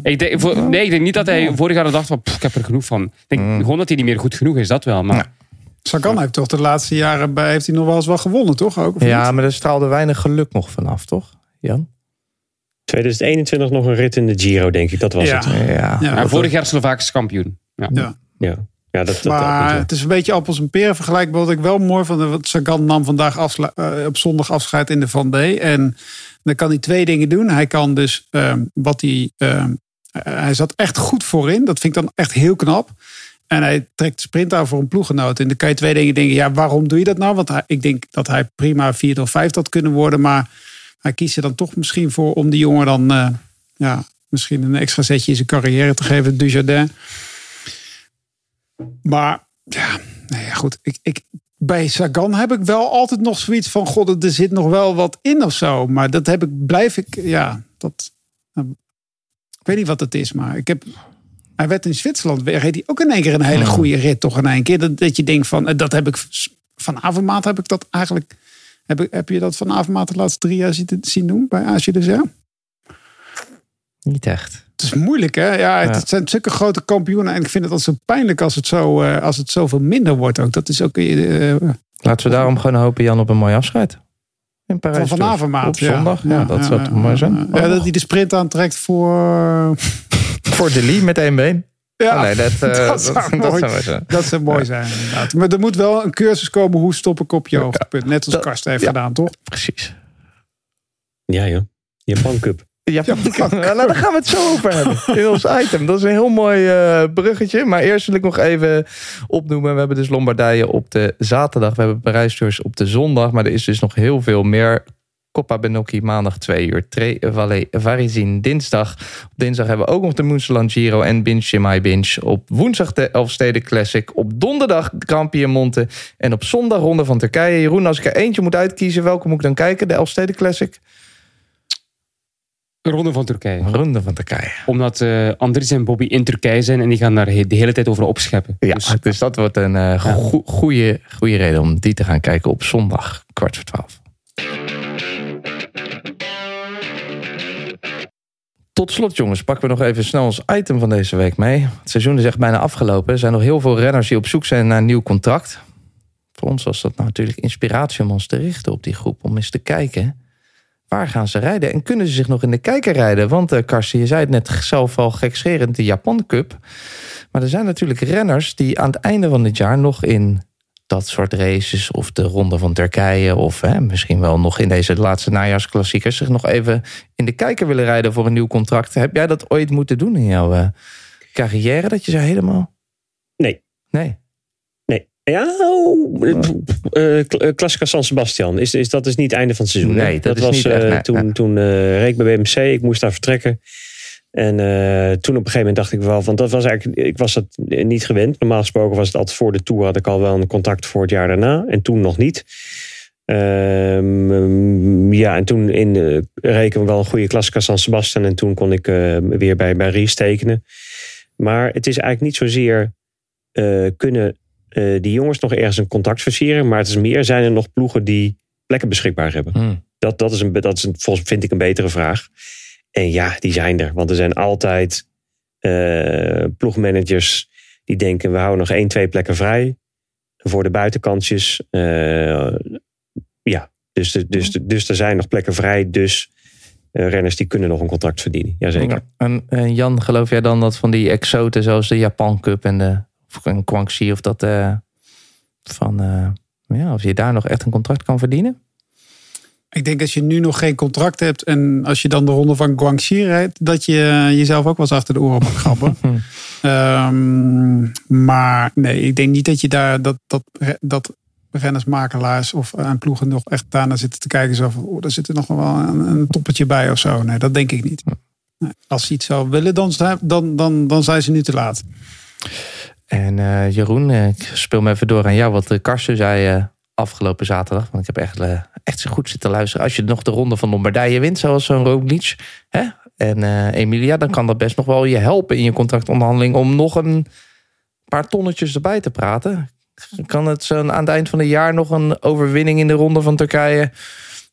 ik denk, voor- nee, ik denk niet dat hij vorig jaar dacht van, "Pff, ik heb er genoeg van. Ik denk gewoon dat hij niet meer goed genoeg is, dat wel. Maar Ja. Sagan heeft toch de laatste jaren bij, heeft hij nog wel eens wel gewonnen, toch? Ook, of Ja, niet? maar er straalde weinig geluk nog vanaf, toch? Jan? 2021 nog een rit in de Giro, denk ik. Dat was Ja. het. Ja. Ja, maar vorig jaar Slovakisch kampioen. Ja. Ja. Ja, ja dat, dat, dat Maar het is een beetje appels en peren vergelijkbaar. Wat ik wel mooi vond, want Sagan nam vandaag afsla- eh, op zondag afscheid in de Van D. En dan kan hij twee dingen doen. Hij kan dus ehm, wat hij. ehm, eh, hij zat echt goed voorin. Dat vind ik dan echt heel knap. En hij trekt de sprint aan voor een ploeggenoot. En dan kan je twee dingen denken. Ja, waarom doe je dat nou? Want hij, ik denk dat hij prima vierde of vijfde had kunnen worden. Maar hij kiest er dan toch misschien voor om die jongen dan eh, ja, misschien een extra zetje in zijn carrière te geven, Dujardin. Maar ja, nou ja, goed. Ik, ik, bij Sagan heb ik wel altijd nog zoiets van: God, er zit nog wel wat in of zo. Maar dat heb ik, blijf ik, ja, dat. nou, ik weet niet wat het is, maar ik heb. Hij werd in Zwitserland, reed hij ook in één keer een hele goede rit, toch in één keer. Dat, dat je denkt van, eh, dat heb ik van Avermaat heb ik dat eigenlijk. Heb, heb je dat van Avermaat de laatste drie jaar zien, zien doen bij Azië dus ja? Niet echt. Het is moeilijk, hè? Ja, het Ja. zijn zulke grote kampioenen. En ik vind het altijd zo pijnlijk als het, zo, eh, als het zoveel minder wordt ook. Dat is ook eh, Laten we daarom gewoon hopen, Jan, op een mooi afscheid. In Parijs. van. Van Avermaat. Op zondag. Ja, dat zou toch mooi zijn. Ja, dat hij de sprint aantrekt voor... <laughs> Voor de Lee met één been. Ja, Oh, nee, dat, <laughs> eh, dat dat, zou dat mooi zou zijn. Dat zou mooi zijn, inderdaad. Maar er moet wel een cursus komen hoe stop ik op je hoogtepunt. Net als Karsten heeft ja. gedaan, toch? Precies. Ja, joh. Japan Cup. Ja, Ja, <laughs> nou, daar gaan we het zo over hebben. <laughs> In ons item. Dat is een heel mooi eh, bruggetje. Maar eerst wil ik nog even opnoemen. We hebben dus Lombardije op de zaterdag. We hebben Parijs-tours op de zondag. Maar er is dus nog heel veel meer. Coppa Benocchi maandag 2 uur. Tre Valle Varizin dinsdag. Op dinsdag hebben we ook nog de Moonsaland Giro en Binge Chimay Binge. Op woensdag de Elfsteden Classic. Op donderdag Grand Piemonte. En op zondag Ronde van Turkije. Jeroen, als ik er eentje moet uitkiezen, welke moet ik dan kijken? De Elfsteden Classic? Ronde van Turkije. Ronde van Turkije. Omdat eh Andries en Bobby in Turkije zijn en die gaan daar de hele tijd over opscheppen. Ja, Dus dus, dat wordt een eh goe- goede, goede reden om die te gaan kijken op zondag, kwart voor twaalf. Tot slot, jongens, pakken we nog even snel ons item van deze week mee. Het seizoen is echt bijna afgelopen. Er zijn nog heel veel renners die op zoek zijn naar een nieuw contract. Voor ons was dat nou natuurlijk inspiratie om ons te richten op die groep. Om eens te kijken, waar gaan ze rijden? En kunnen ze zich nog in de kijker rijden? Want eh Karsten, je zei het net zelf al gekscherend, de Japan Cup. Maar er zijn natuurlijk renners die aan het einde van dit jaar nog in dat soort races, of de Ronde van Turkije, of hè, misschien wel nog in deze laatste najaarsklassiekers, zich nog even in de kijker willen rijden voor een nieuw contract. Heb jij dat ooit moeten doen in jouw eh, carrière? Dat je zo helemaal. Nee. Nee. Nee. Ja, oh, eh, eh, Classica San Sebastian. Is, is, dat is niet het einde van het seizoen. Nee, dat was niet echt, nee, toen, nee. toen reed ik bij BMC. Ik moest daar vertrekken. En eh, toen op een gegeven moment dacht ik wel, want dat was eigenlijk, ik was dat niet gewend. Normaal gesproken was het altijd voor de tour, had ik al wel een contact voor het jaar daarna. En toen nog niet. Ehm, ja, en toen in, eh reken we wel een goede Classica San Sebastian. En toen kon ik eh, weer bij, bij Ries tekenen. Maar het is eigenlijk niet zozeer kunnen die jongens nog ergens een contact versieren. Maar het is meer, zijn er nog ploegen die plekken beschikbaar hebben? Hm. Dat, dat is, een, dat is een, volgens vind ik een betere vraag. En ja, die zijn er. Want er zijn altijd eh, ploegmanagers die denken... we houden nog één, twee plekken vrij voor de buitenkantjes. Eh, ja, dus, dus, dus er zijn nog plekken vrij. Dus eh, renners die kunnen nog een contract verdienen. Jazeker. En, en Jan, geloof jij dan dat van die exoten zoals de Japan Cup en de of een of dat van ja, of je daar nog echt een contract kan verdienen? Ik denk als je nu nog geen contract hebt en als je dan de ronde van Guangxi rijdt, dat je eh, jezelf ook wel eens achter de oren mag grappen. <laughs> Ehm, maar nee, ik denk niet dat je daar dat, dat, dat rennersmakelaars of aan ploegen nog echt daarna zitten te kijken. Zo van, oh, daar zit er nog wel een, een toppetje bij of zo. Nee, dat denk ik niet. Nee, als ze iets zou willen, dan, zijn- dan, dan, dan zijn ze nu te laat. En eh, Jeroen, eh, ik speel me even door aan jou wat eh, Karsten zei eh, afgelopen zaterdag. Want ik heb echt, eh, echt zo goed zitten luisteren. Als je nog de ronde van Lombardije wint, zoals zo'n Roglic hè? en eh, Emilia... dan kan dat best nog wel je helpen in je contractonderhandeling... om nog een paar tonnetjes erbij te praten. Kan het zo aan het eind van het jaar nog een overwinning in de ronde van Turkije...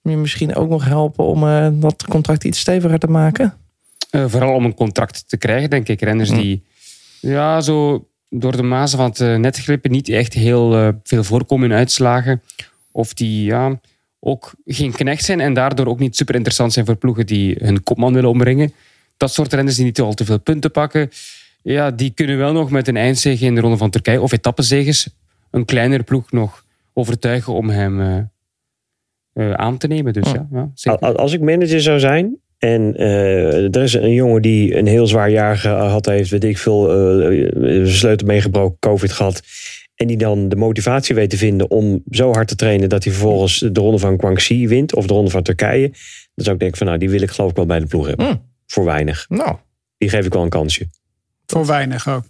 je misschien ook nog helpen om eh, dat contract iets steviger te maken? Vooral om een contract te krijgen, denk ik. Renners die ja, zo door de mazen van het eh, net glippen niet echt heel eh, veel voorkomen in uitslagen. Of die ja, ook geen knecht zijn en daardoor ook niet super interessant zijn voor ploegen die hun kopman willen omringen. Dat soort renners die niet al te veel punten pakken, ja, die kunnen wel nog met een eindzege in de Ronde van Turkije of etappezeges een kleinere ploeg nog overtuigen om hem eh, aan te nemen. Dus ja, ja zeker. Als ik manager zou zijn. En eh, er is een jongen die een heel zwaar jaar gehad heeft. Weet ik veel. eh, sleutel meegebroken, COVID gehad. En die dan de motivatie weet te vinden om zo hard te trainen. dat hij vervolgens de ronde van Guangxi wint. of de ronde van Turkije. Dan zou ik denken van nou, die wil ik geloof ik wel bij de ploeg hebben. Hmm. Voor weinig. Nou, die geef ik wel een kansje. Voor weinig ook.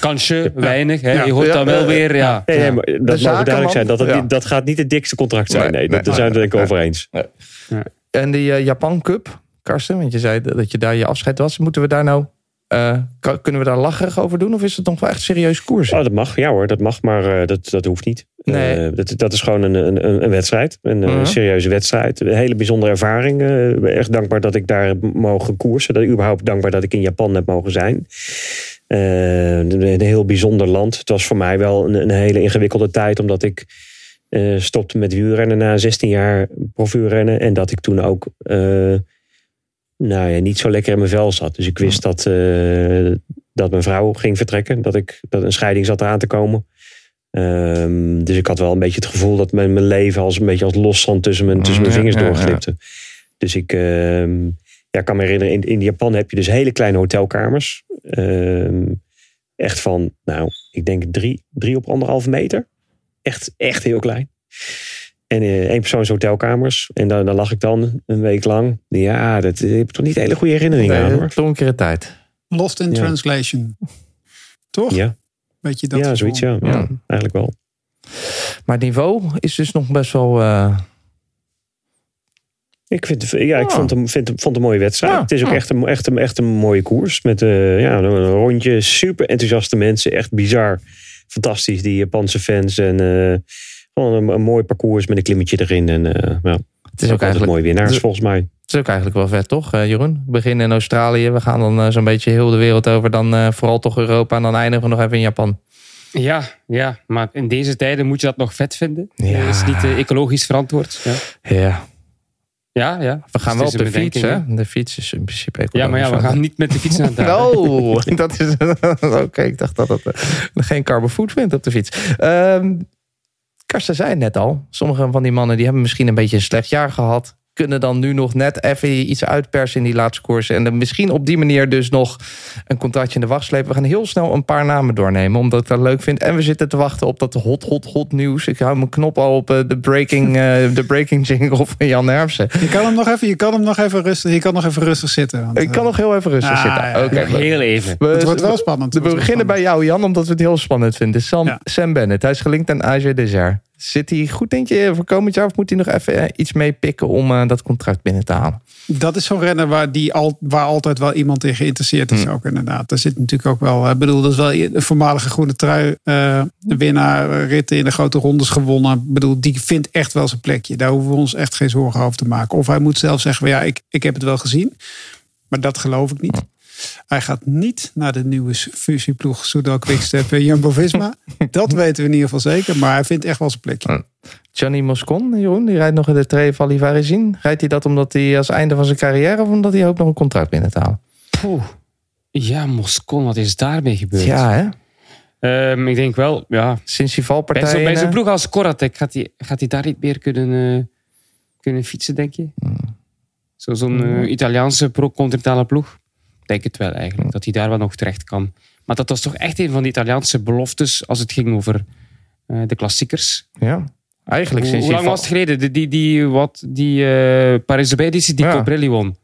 Kansje, weinig. Hè? Ja. Je hoort Ja, dan wel weer, ja. Nee, nee, maar dat zakenman, duidelijk zijn. Dat, het ja. niet- dat gaat niet het dikste contract zijn. Nee, Nee, nee. dat, daar zijn we het denk ik over eens. En die Japan Cup, Karsten, want je zei dat je daar je afscheid was. Moeten we daar nou, kan- kunnen we daar lacherig over doen? Of is het nog wel echt serieus koers? Oh, dat mag, ja hoor, dat mag, maar eh, dat, dat hoeft niet. Nee. Eh, dat, dat is gewoon een, een, een- een wedstrijd, een, eh, Mhm. serieuze wedstrijd. Een hele bijzondere ervaring. Echt dankbaar dat ik daar heb mogen koersen. Dat, überhaupt dankbaar dat ik in Japan heb mogen zijn. Een, een heel bijzonder land. Het was voor mij wel een, een hele ingewikkelde tijd, omdat ik stopte met wielrennen na 16 jaar profuurrennen. En dat ik toen ook nou ja, niet zo lekker in mijn vel zat. Dus ik wist dat, eh, dat mijn vrouw ging vertrekken. Dat, ik, dat een scheiding zat eraan te komen. Ehm, dus ik had wel een beetje het gevoel dat mijn, mijn leven als een beetje als loszand tussen mijn, tussen mijn vingers ja, ja. doorglipte. Dus ik ehm, ja, kan me herinneren, in, in Japan heb je dus hele kleine hotelkamers. Ehm, echt van, nou, ik denk drie, drie op anderhalve meter. Echt, echt heel klein. En eh één persoons hotelkamers. En daar, daar lag ik dan een week lang. Ja, dat eh, heb ik toch niet hele goede herinneringen aan Nee, hoor. donkere tijd. Lost in Ja. translation. Toch? Ja, Weet je dat ja zoiets ja. ja. Ja. Eigenlijk wel. Maar het niveau is dus nog best wel... eh, Ik, vind, ja, ik Ah. vond, hem, vind, hem- vond een mooie wedstrijd. Ja. Het is ook Ah. echt een, echt, een, echt een mooie koers. Met eh, ja, een rondje, super enthousiaste mensen. Echt bizar. Fantastisch, die Japanse fans. En eh, gewoon een, een mooi parcours met een klimmetje erin. En eh ja, het is ook altijd eigenlijk... mooie winnaars volgens mij. Het is ook eigenlijk wel vet, toch, eh, Jeroen? We beginnen in Australië. We gaan dan eh, zo'n beetje heel de wereld over. Dan eh, vooral toch Europa. En dan eindigen we nog even in Japan. Ja, ja, maar in deze tijden moet je dat nog vet vinden. Ja. Dat is niet ecologisch verantwoord. Ja, Ja, ja. ja. we gaan Dus wel het op de fiets, hè? De fiets is in principe Ja, maar ja, we gaan niet met de fiets naar het <laughs> daar. Oh, dat is. <laughs> Oké, ik dacht dat het eh, geen carbon footprint op de fiets. Ehm Karsten zei net al. Sommige van die mannen die hebben misschien een beetje een slecht jaar gehad. Kunnen dan nu nog net even iets uitpersen in die laatste koers. En dan misschien op die manier dus nog een contractje in de wacht slepen. We gaan heel snel een paar namen doornemen. Omdat ik dat leuk vind. En we zitten te wachten op dat hot, hot, hot nieuws. Ik hou mijn knop al op eh, de breaking, <laughs> eh, de breaking jingle van Jan Hermsen. Je kan hem nog even, je kan hem nog even rustig, je kan nog even rustig zitten. want, Ik kan eh, nog heel even rustig Ah, zitten. ja, Oké. Heel even. We- Het wordt wel spannend. we beginnen bij jou, Jan, omdat we het heel spannend vinden. Sam, Ja. Sam Bennett, hij is gelinkt aan AG Desert. Zit hij goed, denk je, voor komend jaar? Of moet hij nog even eh, iets mee pikken om eh, dat contract binnen te halen? Dat is zo'n renner waar, die al, waar altijd wel iemand in geïnteresseerd is. Hmm. Ook inderdaad. Daar zit natuurlijk ook wel. Ik bedoel, dat is wel een voormalige groene trui. eh, de winnaar eh, ritten in de grote rondes gewonnen. Ik bedoel, die vindt echt wel zijn plekje. Daar hoeven we ons echt geen zorgen over te maken. Of hij moet zelf zeggen: ja, ik, ik heb het wel gezien. Maar dat geloof ik niet. Hij gaat niet naar de nieuwe fusieploeg Soudal Quickstep en Jumbo-Visma. <laughs> Dat weten we in ieder geval zeker. Maar hij vindt echt wel zijn plekje. Gianni Moscon, Jeroen, die rijdt nog in de Tre Vallivaresin. Rijdt hij dat omdat hij als einde van zijn carrière... of omdat hij ook nog een contract binnen te halen? Poeh. Ja, Moscon, wat is daarmee gebeurd? Ja, hè? Ehm, ik denk wel, ja. Sinds die valpartij... zo'n bij zo'n eh, ploeg als Koratek, gaat hij gaat hij daar niet meer kunnen, eh, kunnen fietsen, denk je? Zo- Zo'n eh, Italiaanse pro-continentale ploeg? Denk het wel eigenlijk, dat hij daar wel nog terecht kan. Maar dat was toch echt een van de Italiaanse beloftes als het ging over eh, de klassiekers. Ja, eigenlijk Hoe, sinds hoe die lang was het geleden? Die, die, die, wat, die eh Paris-Roubaix, die Ja. Colbrelli won.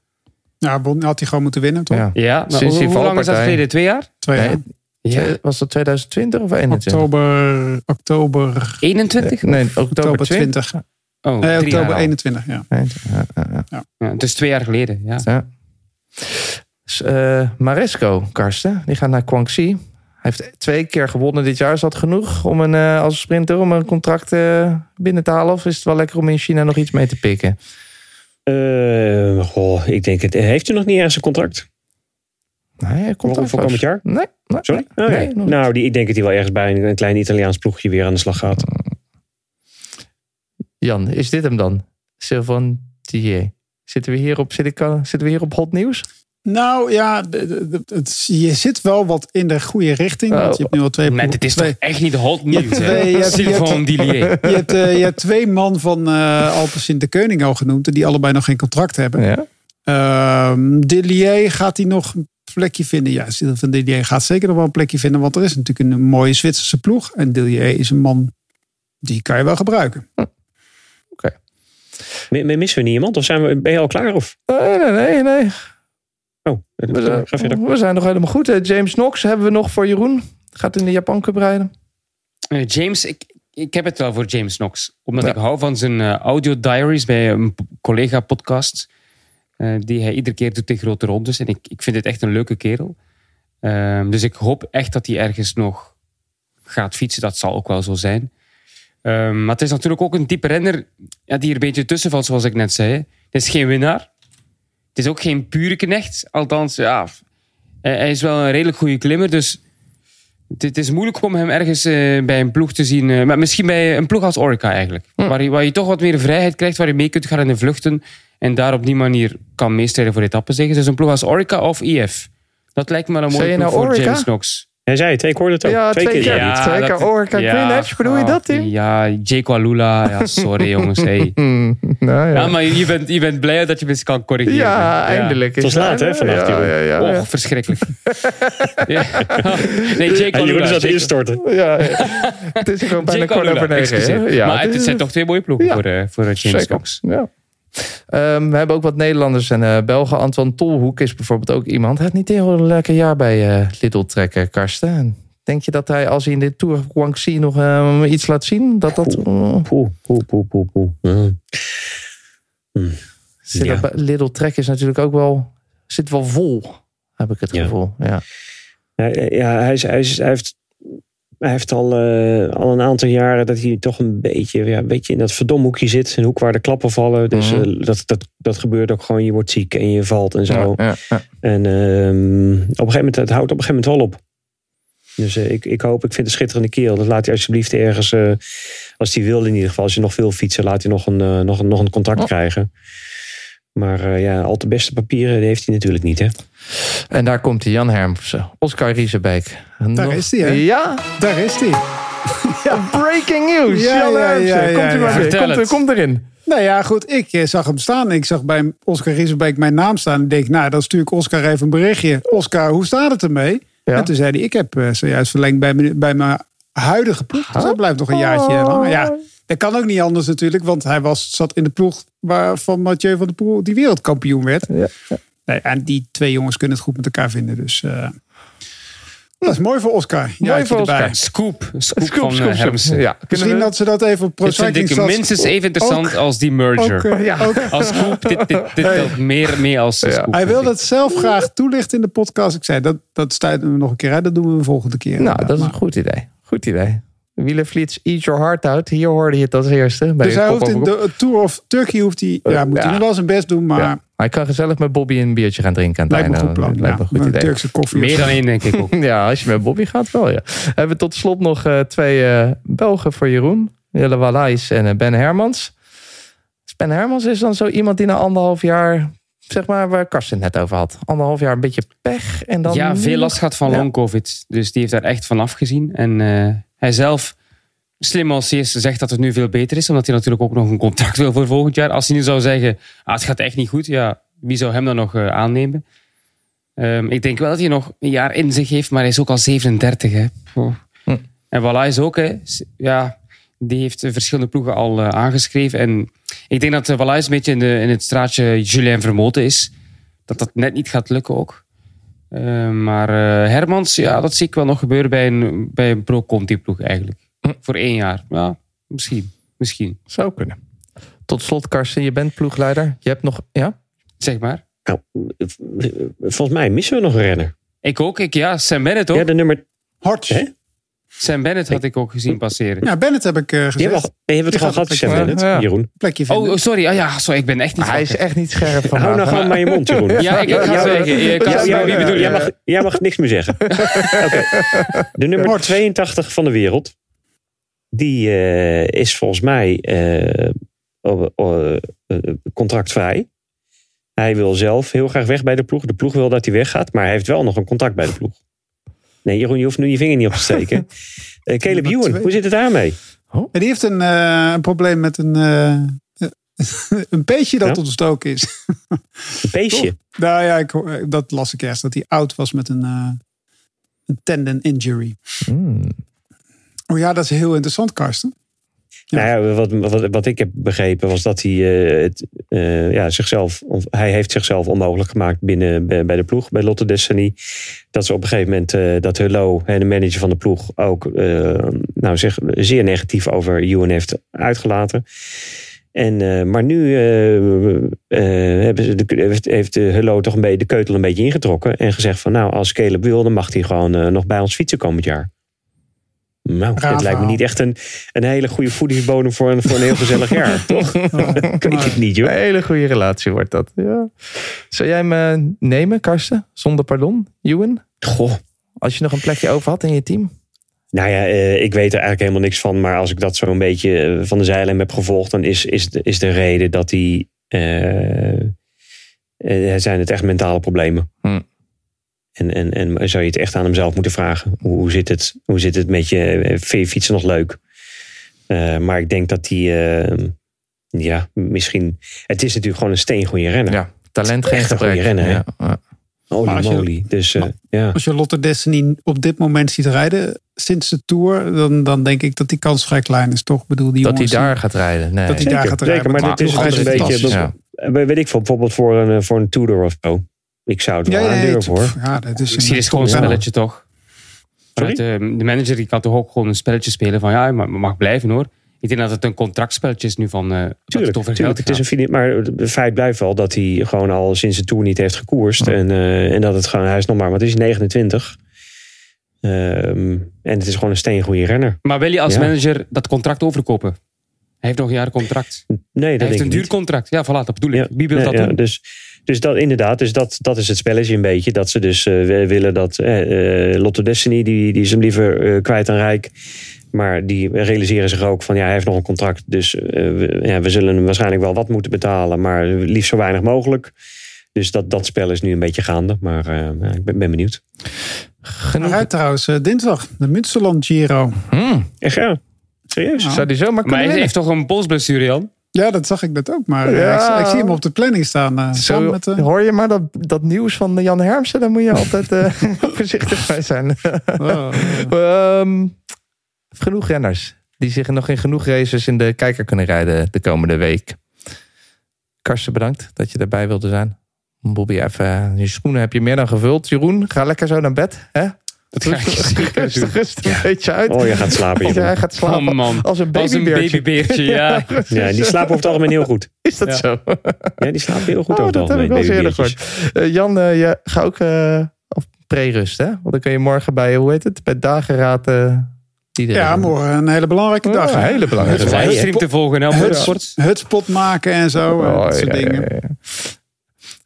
Ja, won- had hij gewoon moeten winnen, toch? Ja. Ja, maar Sinds hoe, die hoe lang is dat geleden? Twee jaar? Twee Nee, jaar. Ja. Was dat 2020 of 21? Oktober, oktober, 21? Nee, oktober, oktober 20. 20. Oh, Nee, oktober al. 21, ja. Nee, ja, ja, ja. Ja, dus twee jaar geleden, ja. Eh, Maresco, Karsten, die gaat naar Guangxi. Hij heeft twee keer gewonnen dit jaar. Is dat genoeg om een, eh, als sprinter om een contract eh, binnen te halen? Of is het wel lekker om in China nog iets mee te pikken? Goh, ik denk het. Heeft u nog niet ergens een contract? Nee, hij komt Voor- komend jaar? Nee. nee, Sorry? nee, Oh, nou, die, ik denk dat hij wel ergens bij een, een klein Italiaans ploegje weer aan de slag gaat. Jan, is dit hem dan? Sylvain Thier. Zitten we hier op, zit ik, al- zitten we hier op hot nieuws? Nou ja, de- de- de- het, je zit wel wat in de goede richting. Want je hebt nu al twee... Net, het is twee, toch echt niet hot nieuws, twee- je hebt- je hebt- je, hebt, eh, je hebt twee man van eh Alpecin de Keuning al genoemd. Die allebei nog geen contract hebben. Ja. Ehm Dillier gaat hij nog een plekje vinden? Ja, Sylvain Dillier gaat zeker nog wel een plekje vinden. Want er is natuurlijk een mooie Zwitserse ploeg. En Dillier is een man, die kan je wel gebruiken. Mi- mi- Missen we niet iemand? Of zijn we, ben je al klaar? Of? Nee, nee, nee, nee. Oh, We ga zijn, verder. we zijn nog helemaal goed. hè. James Knox hebben we nog voor Jeroen. Gaat in de Japan Cup rijden. Eh, James, ik, ik heb het wel voor James Knox. Omdat Ja. ik hou van zijn eh, audio diaries bij een collega-podcast. eh, die hij iedere keer doet in grote rondes. En ik, ik vind het echt een leuke kerel. Ehm, dus ik hoop echt dat hij ergens nog gaat fietsen. Dat zal ook wel zo zijn. Ehm, maar het is natuurlijk ook een type renner ja, die er een beetje tussen valt, zoals ik net zei. Het is geen winnaar. Het is ook geen pure knecht. Althans, ja, hij is wel een redelijk goede klimmer. Dus het, is moeilijk om hem ergens eh, bij een ploeg te zien. eh, maar misschien bij een ploeg als Orica eigenlijk. Waar, je, waar je toch wat meer vrijheid krijgt. Waar je mee kunt gaan in de vluchten. En daar op die manier kan meestrijden voor etappen zeggen. Dus een ploeg als Orica of IF. Dat lijkt me een mooie ploeg nou voor Orica? James Knox. Hij zei het, ik hoorde het ook. Ja, twee keer. Ja. Twee keer Orica Green Edge, bedoel je dat, Tim? Ja, Jake Walula. Ja, sorry <laughs> jongens. Hey. <laughs> Nou, ja. Ja, maar je bent, je bent blij dat je me kan corrigeren. Ja, eindelijk. Het was laat, hè, vannacht, Ja, ja, ja, Oh, ja. verschrikkelijk. <laughs> ja. Nee, Jake En Walula. Jeroen is aan het Jake- instorten. Ja, ja. het is gewoon bijna kwart over negen. Ja, maar het, is- zijn toch twee mooie ploegen Ja. voor, eh, voor James. Knox. Ja. Ehm, we hebben ook wat Nederlanders en eh, Belgen. Antoine Tolhoek is bijvoorbeeld ook iemand. Hij heeft niet een heel lekker jaar bij eh Lidl trekken, Karsten. En Denk je dat hij, als hij in dit Tour Guangxi nog eh, iets laat zien, dat dat... eh, Poeh, poeh, poeh, poeh, poeh. Ja. Ja. bij- Lidl Trek is natuurlijk ook wel... Zit wel vol, heb ik het gevoel. Ja. Ja, ja hij, is, hij, is, hij heeft, hij heeft al, eh, al een aantal jaren dat hij toch een beetje, ja, een beetje in dat verdomhoekje zit. Een hoek waar de klappen vallen. Dus Mhm. eh, dat, dat, dat gebeurt ook gewoon. Je wordt ziek en je valt en zo. Ja, ja, ja. En ehm, op een gegeven moment, het houdt op een gegeven moment wel op. Dus eh, ik, ik hoop, ik vind het een schitterende kerel. Dat laat hij alsjeblieft ergens, als hij wil in ieder geval, als hij nog veel fietsen, laat hij nog een, nog een, nog een contract Oh. krijgen. Maar ja, al de beste papieren die heeft hij natuurlijk niet. Hè? En daar komt hij, Jan Hermsen. Oscar Riesebeek. Daar is hij, hè? Ja, Daar is hij. <laughs> breaking news. Ja, Jan ja, Hermsen. ja, ja, komt u maar weer. Komt, er- komt erin. Nou ja, goed. Ik eh, zag hem staan. Ik zag bij Oscar Riesenbeek mijn naam staan. Ik denk, nou, dan stuur ik Oscar even een berichtje. Oscar, hoe staat het ermee? Ja. En toen zei hij, ik heb eh, zojuist verlengd bij mijn, bij mijn huidige ploeg. Dus dat blijft nog een jaartje lang. Ja, dat kan ook niet anders natuurlijk. Want hij was, zat in de ploeg waarvan Mathieu van der Poel die wereldkampioen werd. Ja. Nee, en die twee jongens kunnen het goed met elkaar vinden. Dus eh, dat is mooi voor Oscar. Mooi voor. Oscar. Scoop. Scoop, Scoop, van scoop, eh. Hermsen. Ja, kunnen Misschien we- dat ze dat even op Pro Dit vind Cycling ik Stats- minstens even interessant ook- als die merger. ook, eh, Ja. ook Als Scoop, dit, dit, dit telt meer mee als Ja. Scoop. Hij ik. het zelf graag toelichten in de podcast. Ik zei, dat, dat stuiten we nog een keer uit. Dat doen we een volgende keer. Nou, dat is een goed idee. Goed idee. Wielerflits, eat your heart out. Hier hoorde je het als eerste. Bij Dus hij Kop hoeft in de Tour of Turkey hoeft hij, ja, moet hij Ja. nog wel zijn best doen. Maar Ja. Hij kan gezellig met Bobby een biertje gaan drinken aan het lijkt me een einde. goed plan. Lijkt me Ja, een goed idee. Turkse koffie. of Meer dan één, denk ik ook. <laughs> Ja, als je met Bobby gaat wel, ja. We hebben tot slot nog eh, twee eh, Belgen voor Jeroen. Jelle Wallais en eh, Ben Hermans. Dus Ben Hermans is dan zo iemand die na anderhalf jaar... Zeg maar waar Karsten het net over had. Anderhalf jaar een beetje pech. En dan ja, veel last gehad van long covid. Dus die heeft daar echt van afgezien. En eh, hij zelf, slim als zegt dat het nu veel beter is. Omdat hij natuurlijk ook nog een contract wil voor volgend jaar. Als hij nu zou zeggen, ah, het gaat echt niet goed. Ja, wie zou hem dan nog eh, aannemen? Ehm, ik denk wel dat hij nog een jaar in zich heeft. Maar hij is ook al 37. Hè. Hm. En Walla is ook, hè. Ja, die heeft eh, verschillende ploegen al eh, aangeschreven. En ik denk dat uh, Walla een beetje in, de, in het straatje Julien Vermoten is. Dat dat net niet gaat lukken ook. Uh, maar Hermans, ja, dat zie ik wel nog gebeuren bij een, bij een pro-Conti-ploeg eigenlijk. Voor één jaar. Ja, misschien. Misschien. Zou kunnen. Tot slot, Karsten, je bent ploegleider. Je hebt nog... Ja? Zeg maar. Nou, volgens mij missen we nog een renner. Ik ook. Ik, ja, Sam Bennett ook. Ja, de nummer... Hè? Sam Bennett had ik ook gezien passeren. Ja, Bennett heb ik eh, we, al- die hebben we toch al gehad, het Sam Bennett, Ja. Jeroen? plekje vinden. Oh, sorry. Ah, ja, sorry. Ik ben echt niet Hij is echt niet scherp vandaag. Hou nou gewoon maar je mond, Jeroen. Ja, ik, ik ga Ja, zeggen. Je kan wie bedoel je? jij, mag, jij mag niks meer zeggen. <laughs> Oké. De nummer Hortz. 82 van de wereld. Die eh, is volgens mij eh, oh, oh, eh, contractvrij. Hij wil zelf heel graag weg bij de ploeg. De ploeg wil dat hij weggaat. Maar hij heeft wel nog een contract bij de ploeg. Nee, Jeroen, je hoeft nu je vinger niet op te steken. <laughs> Eh, Caleb Ewan, hoe zit het daarmee? En die heeft een, eh, een probleem met een, eh, <laughs> een peesje dat Ja? ontstoken is. <laughs> Een beestje. Nou ja, ik, dat las ik ergens. Dat hij oud was met een, eh, een tendon injury. Hmm. Oh ja, dat is heel interessant, Karsten. Nou ja, wat, wat, wat ik heb begrepen was dat hij eh, het, eh, ja, zichzelf, of hij heeft zichzelf onmogelijk gemaakt binnen bij, de ploeg, bij Lotte Destiny. Dat ze op een gegeven moment, eh, dat Hullo, de manager van de ploeg, ook nou, zich zeer negatief over Ewan heeft uitgelaten. En, maar nu hebben de, heeft, Hullo toch een beetje de keutel een beetje ingetrokken. En gezegd van nou, als Caleb wil, dan mag hij gewoon nog bij ons fietsen komend jaar. Nou, dit lijkt me niet echt een, een hele goede voedingsbodem voor een, voor een heel gezellig jaar, <laughs> toch? <laughs> Ik weet het niet, Een joh. hele goede relatie wordt dat. Ja. Zou jij hem eh, nemen, Karsten? Zonder pardon, Ewan? Goh. Als je nog een plekje over had in je team? Nou ja, eh, ik weet er eigenlijk helemaal niks van. Maar als ik dat zo een beetje eh, van de zijlijn heb gevolgd, dan is, is, de, is de reden dat hij. eh, eh, zijn het echt mentale problemen. Hm. En, en, en zou je het echt aan hem zelf moeten vragen? Hoe, zit, het, hoe zit het met je? Eh, Vind je fietsen nog leuk? Eh, maar ik denk dat hij. eh, ja, misschien. Het is natuurlijk gewoon een steengoede renner. Ja, talent geen Echt een gebrek. goede renner, hè? ja. ja. Holy Maar als je- moly. Dus eh, ja. Als je Lotte Destiny op dit moment ziet rijden sinds de Tour, dan, dan denk ik dat die kans vrij klein is, toch? Bedoel, die Dat hij daar gaat rijden. Nee. dat hij daar Zeker, gaat zeker, rijden. maar met dit is een beetje-. Ja. Weet ik veel, bijvoorbeeld voor een, voor een Tudor of zo. Ik zou het wel Ja, aandurven hoor. ja, dat is Misschien is het gewoon een Ja. spelletje, toch? Sorry? Vanuit, eh, de manager die kan toch ook gewoon een spelletje spelen van ja, je mag, mag blijven hoor. Ik denk dat het een contractspelletje is nu van eh dat Tuurlijk, het over tuurlijk. Het is een maar het feit blijft wel dat hij gewoon al sinds de Tour niet heeft gekoerst. En, eh, en dat het gewoon, hij is nog maar, wat is hij, 29. Ehm, en het is gewoon een steengoede renner. Maar wil je als Ja. manager dat contract overkopen? Hij heeft nog een jaar contract. Nee, dat Hij denk heeft ik een niet. duur contract. Ja, voilà, dat bedoel ik. Ja, Wie wil nee, dat ja, doen? Dus, dus dat inderdaad, dus dat, dat is het spelletje een beetje. Dat ze dus eh, willen dat eh, eh, Lotto Destiny, die, die is hem liever kwijt aan Rijk. Maar die realiseren zich ook van ja, hij heeft nog een contract. Dus eh, we, ja, we zullen hem waarschijnlijk wel wat moeten betalen. Maar liefst zo weinig mogelijk. Dus dat, dat spel is nu een beetje gaande. Maar eh, ja, ik ben, ben benieuwd. Genoeg. Trouwens dinsdag de Münsterland Giro. Hmm. Echt ja? Serieus? Ja. Zou die zomaar Maar kunnen hij heeft toch een polsblessure, Jan? Ja, dat zag ik dat ook. Maar eh, Ja. ik, ik zie hem op de planning staan. eh, Zo, met, eh, Hoor je maar dat, dat nieuws van Jan Hermsen? Daar moet je altijd <laughs> <laughs> voorzichtig bij zijn. oh, Ehm, genoeg renners die zich nog in genoeg races in de kijker kunnen rijden de komende week. Karsten, bedankt dat je erbij wilde zijn. Bobby, even, je schoenen heb je meer dan gevuld. Jeroen, ga lekker zo naar bed. Hè? Dat ga ik zeker. Rustig, een beetje uit. Oh, je gaat slapen. Want Jeroen. hij gaat slapen Oh man, als een als een babybeertje. babybeertje, ja. <laughs> Ja, die slapen over het algemeen heel goed. <laughs> Is dat Ja. zo? <laughs> Ja, die slapen heel goed Oh, over het dat heb ik algemeen. wel eens eerder babybeertjes. gehoord. Eh, Jan, eh, je gaat ook eh, op pre-rust, hè? Want dan kun je morgen bij, hoe heet het, bij dageraad... eh iedereen- ja, morgen een hele belangrijke Oh, dag. een hele belangrijke dag. Livestream te volgen. Hutspot maken en zo. eh, Oh, dat soort ja, dingen.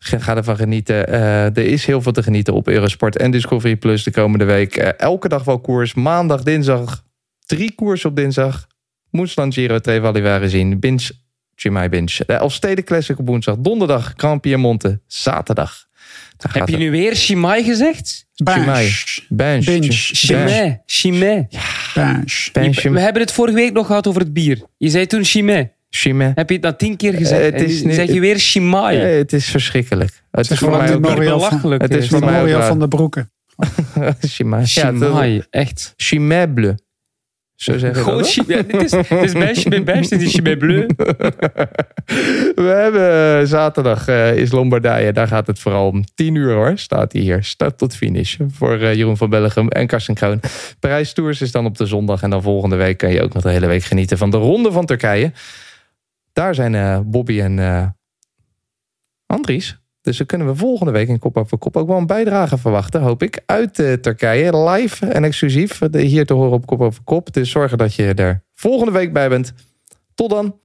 Ga ervan genieten. Eh, er is heel veel te genieten op Eurosport en Discovery Plus de komende week. Eh, elke dag wel koers. Maandag, dinsdag. Drie koers op dinsdag. Woensdag Giro Trevali zien. Binge, Chimay Binge. De Elfsteden Classic op woensdag. Donderdag Grand Piemonte. Zaterdag. Daar Heb je nu weer Shimai gezegd? Chimay. Binge. Chimay. Chimay. We hebben het vorige week nog gehad over het bier. Je zei toen Chimay. Chimay. Heb je dat tien keer gezegd? Eh, het en is nu nu- zeg je weer Chimay. Eh, het is verschrikkelijk. Het is voor gewoon mij belachelijk. Het is voor mij Memorial van de Broeken. Chimay. <laughs> Ja, echt. Chimaible. Zo zeggen we Gewoon dat. Ja, dit is, dit is bij Chimay Bash, dit is Chimay Bleu. <laughs> We hebben zaterdag eh, is Lombardije. Daar gaat het vooral om 10 uur hoor. Staat hij hier. Start tot finish. Voor Jeroen van Bellegem en Karsten Kroon. Parijs Tours is dan op de zondag. En dan volgende week kan je ook nog de hele week genieten van de Ronde van Turkije. Daar zijn eh, Bobby en eh, Andries. Dus dan kunnen we volgende week in Kop over Kop ook wel een bijdrage verwachten, hoop ik. Uit eh, Turkije, live en exclusief. Hier te horen op Kop over Kop. Dus zorgen dat je er volgende week bij bent. Tot dan.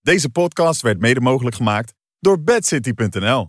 Deze podcast werd mede mogelijk gemaakt door bedcity.nl.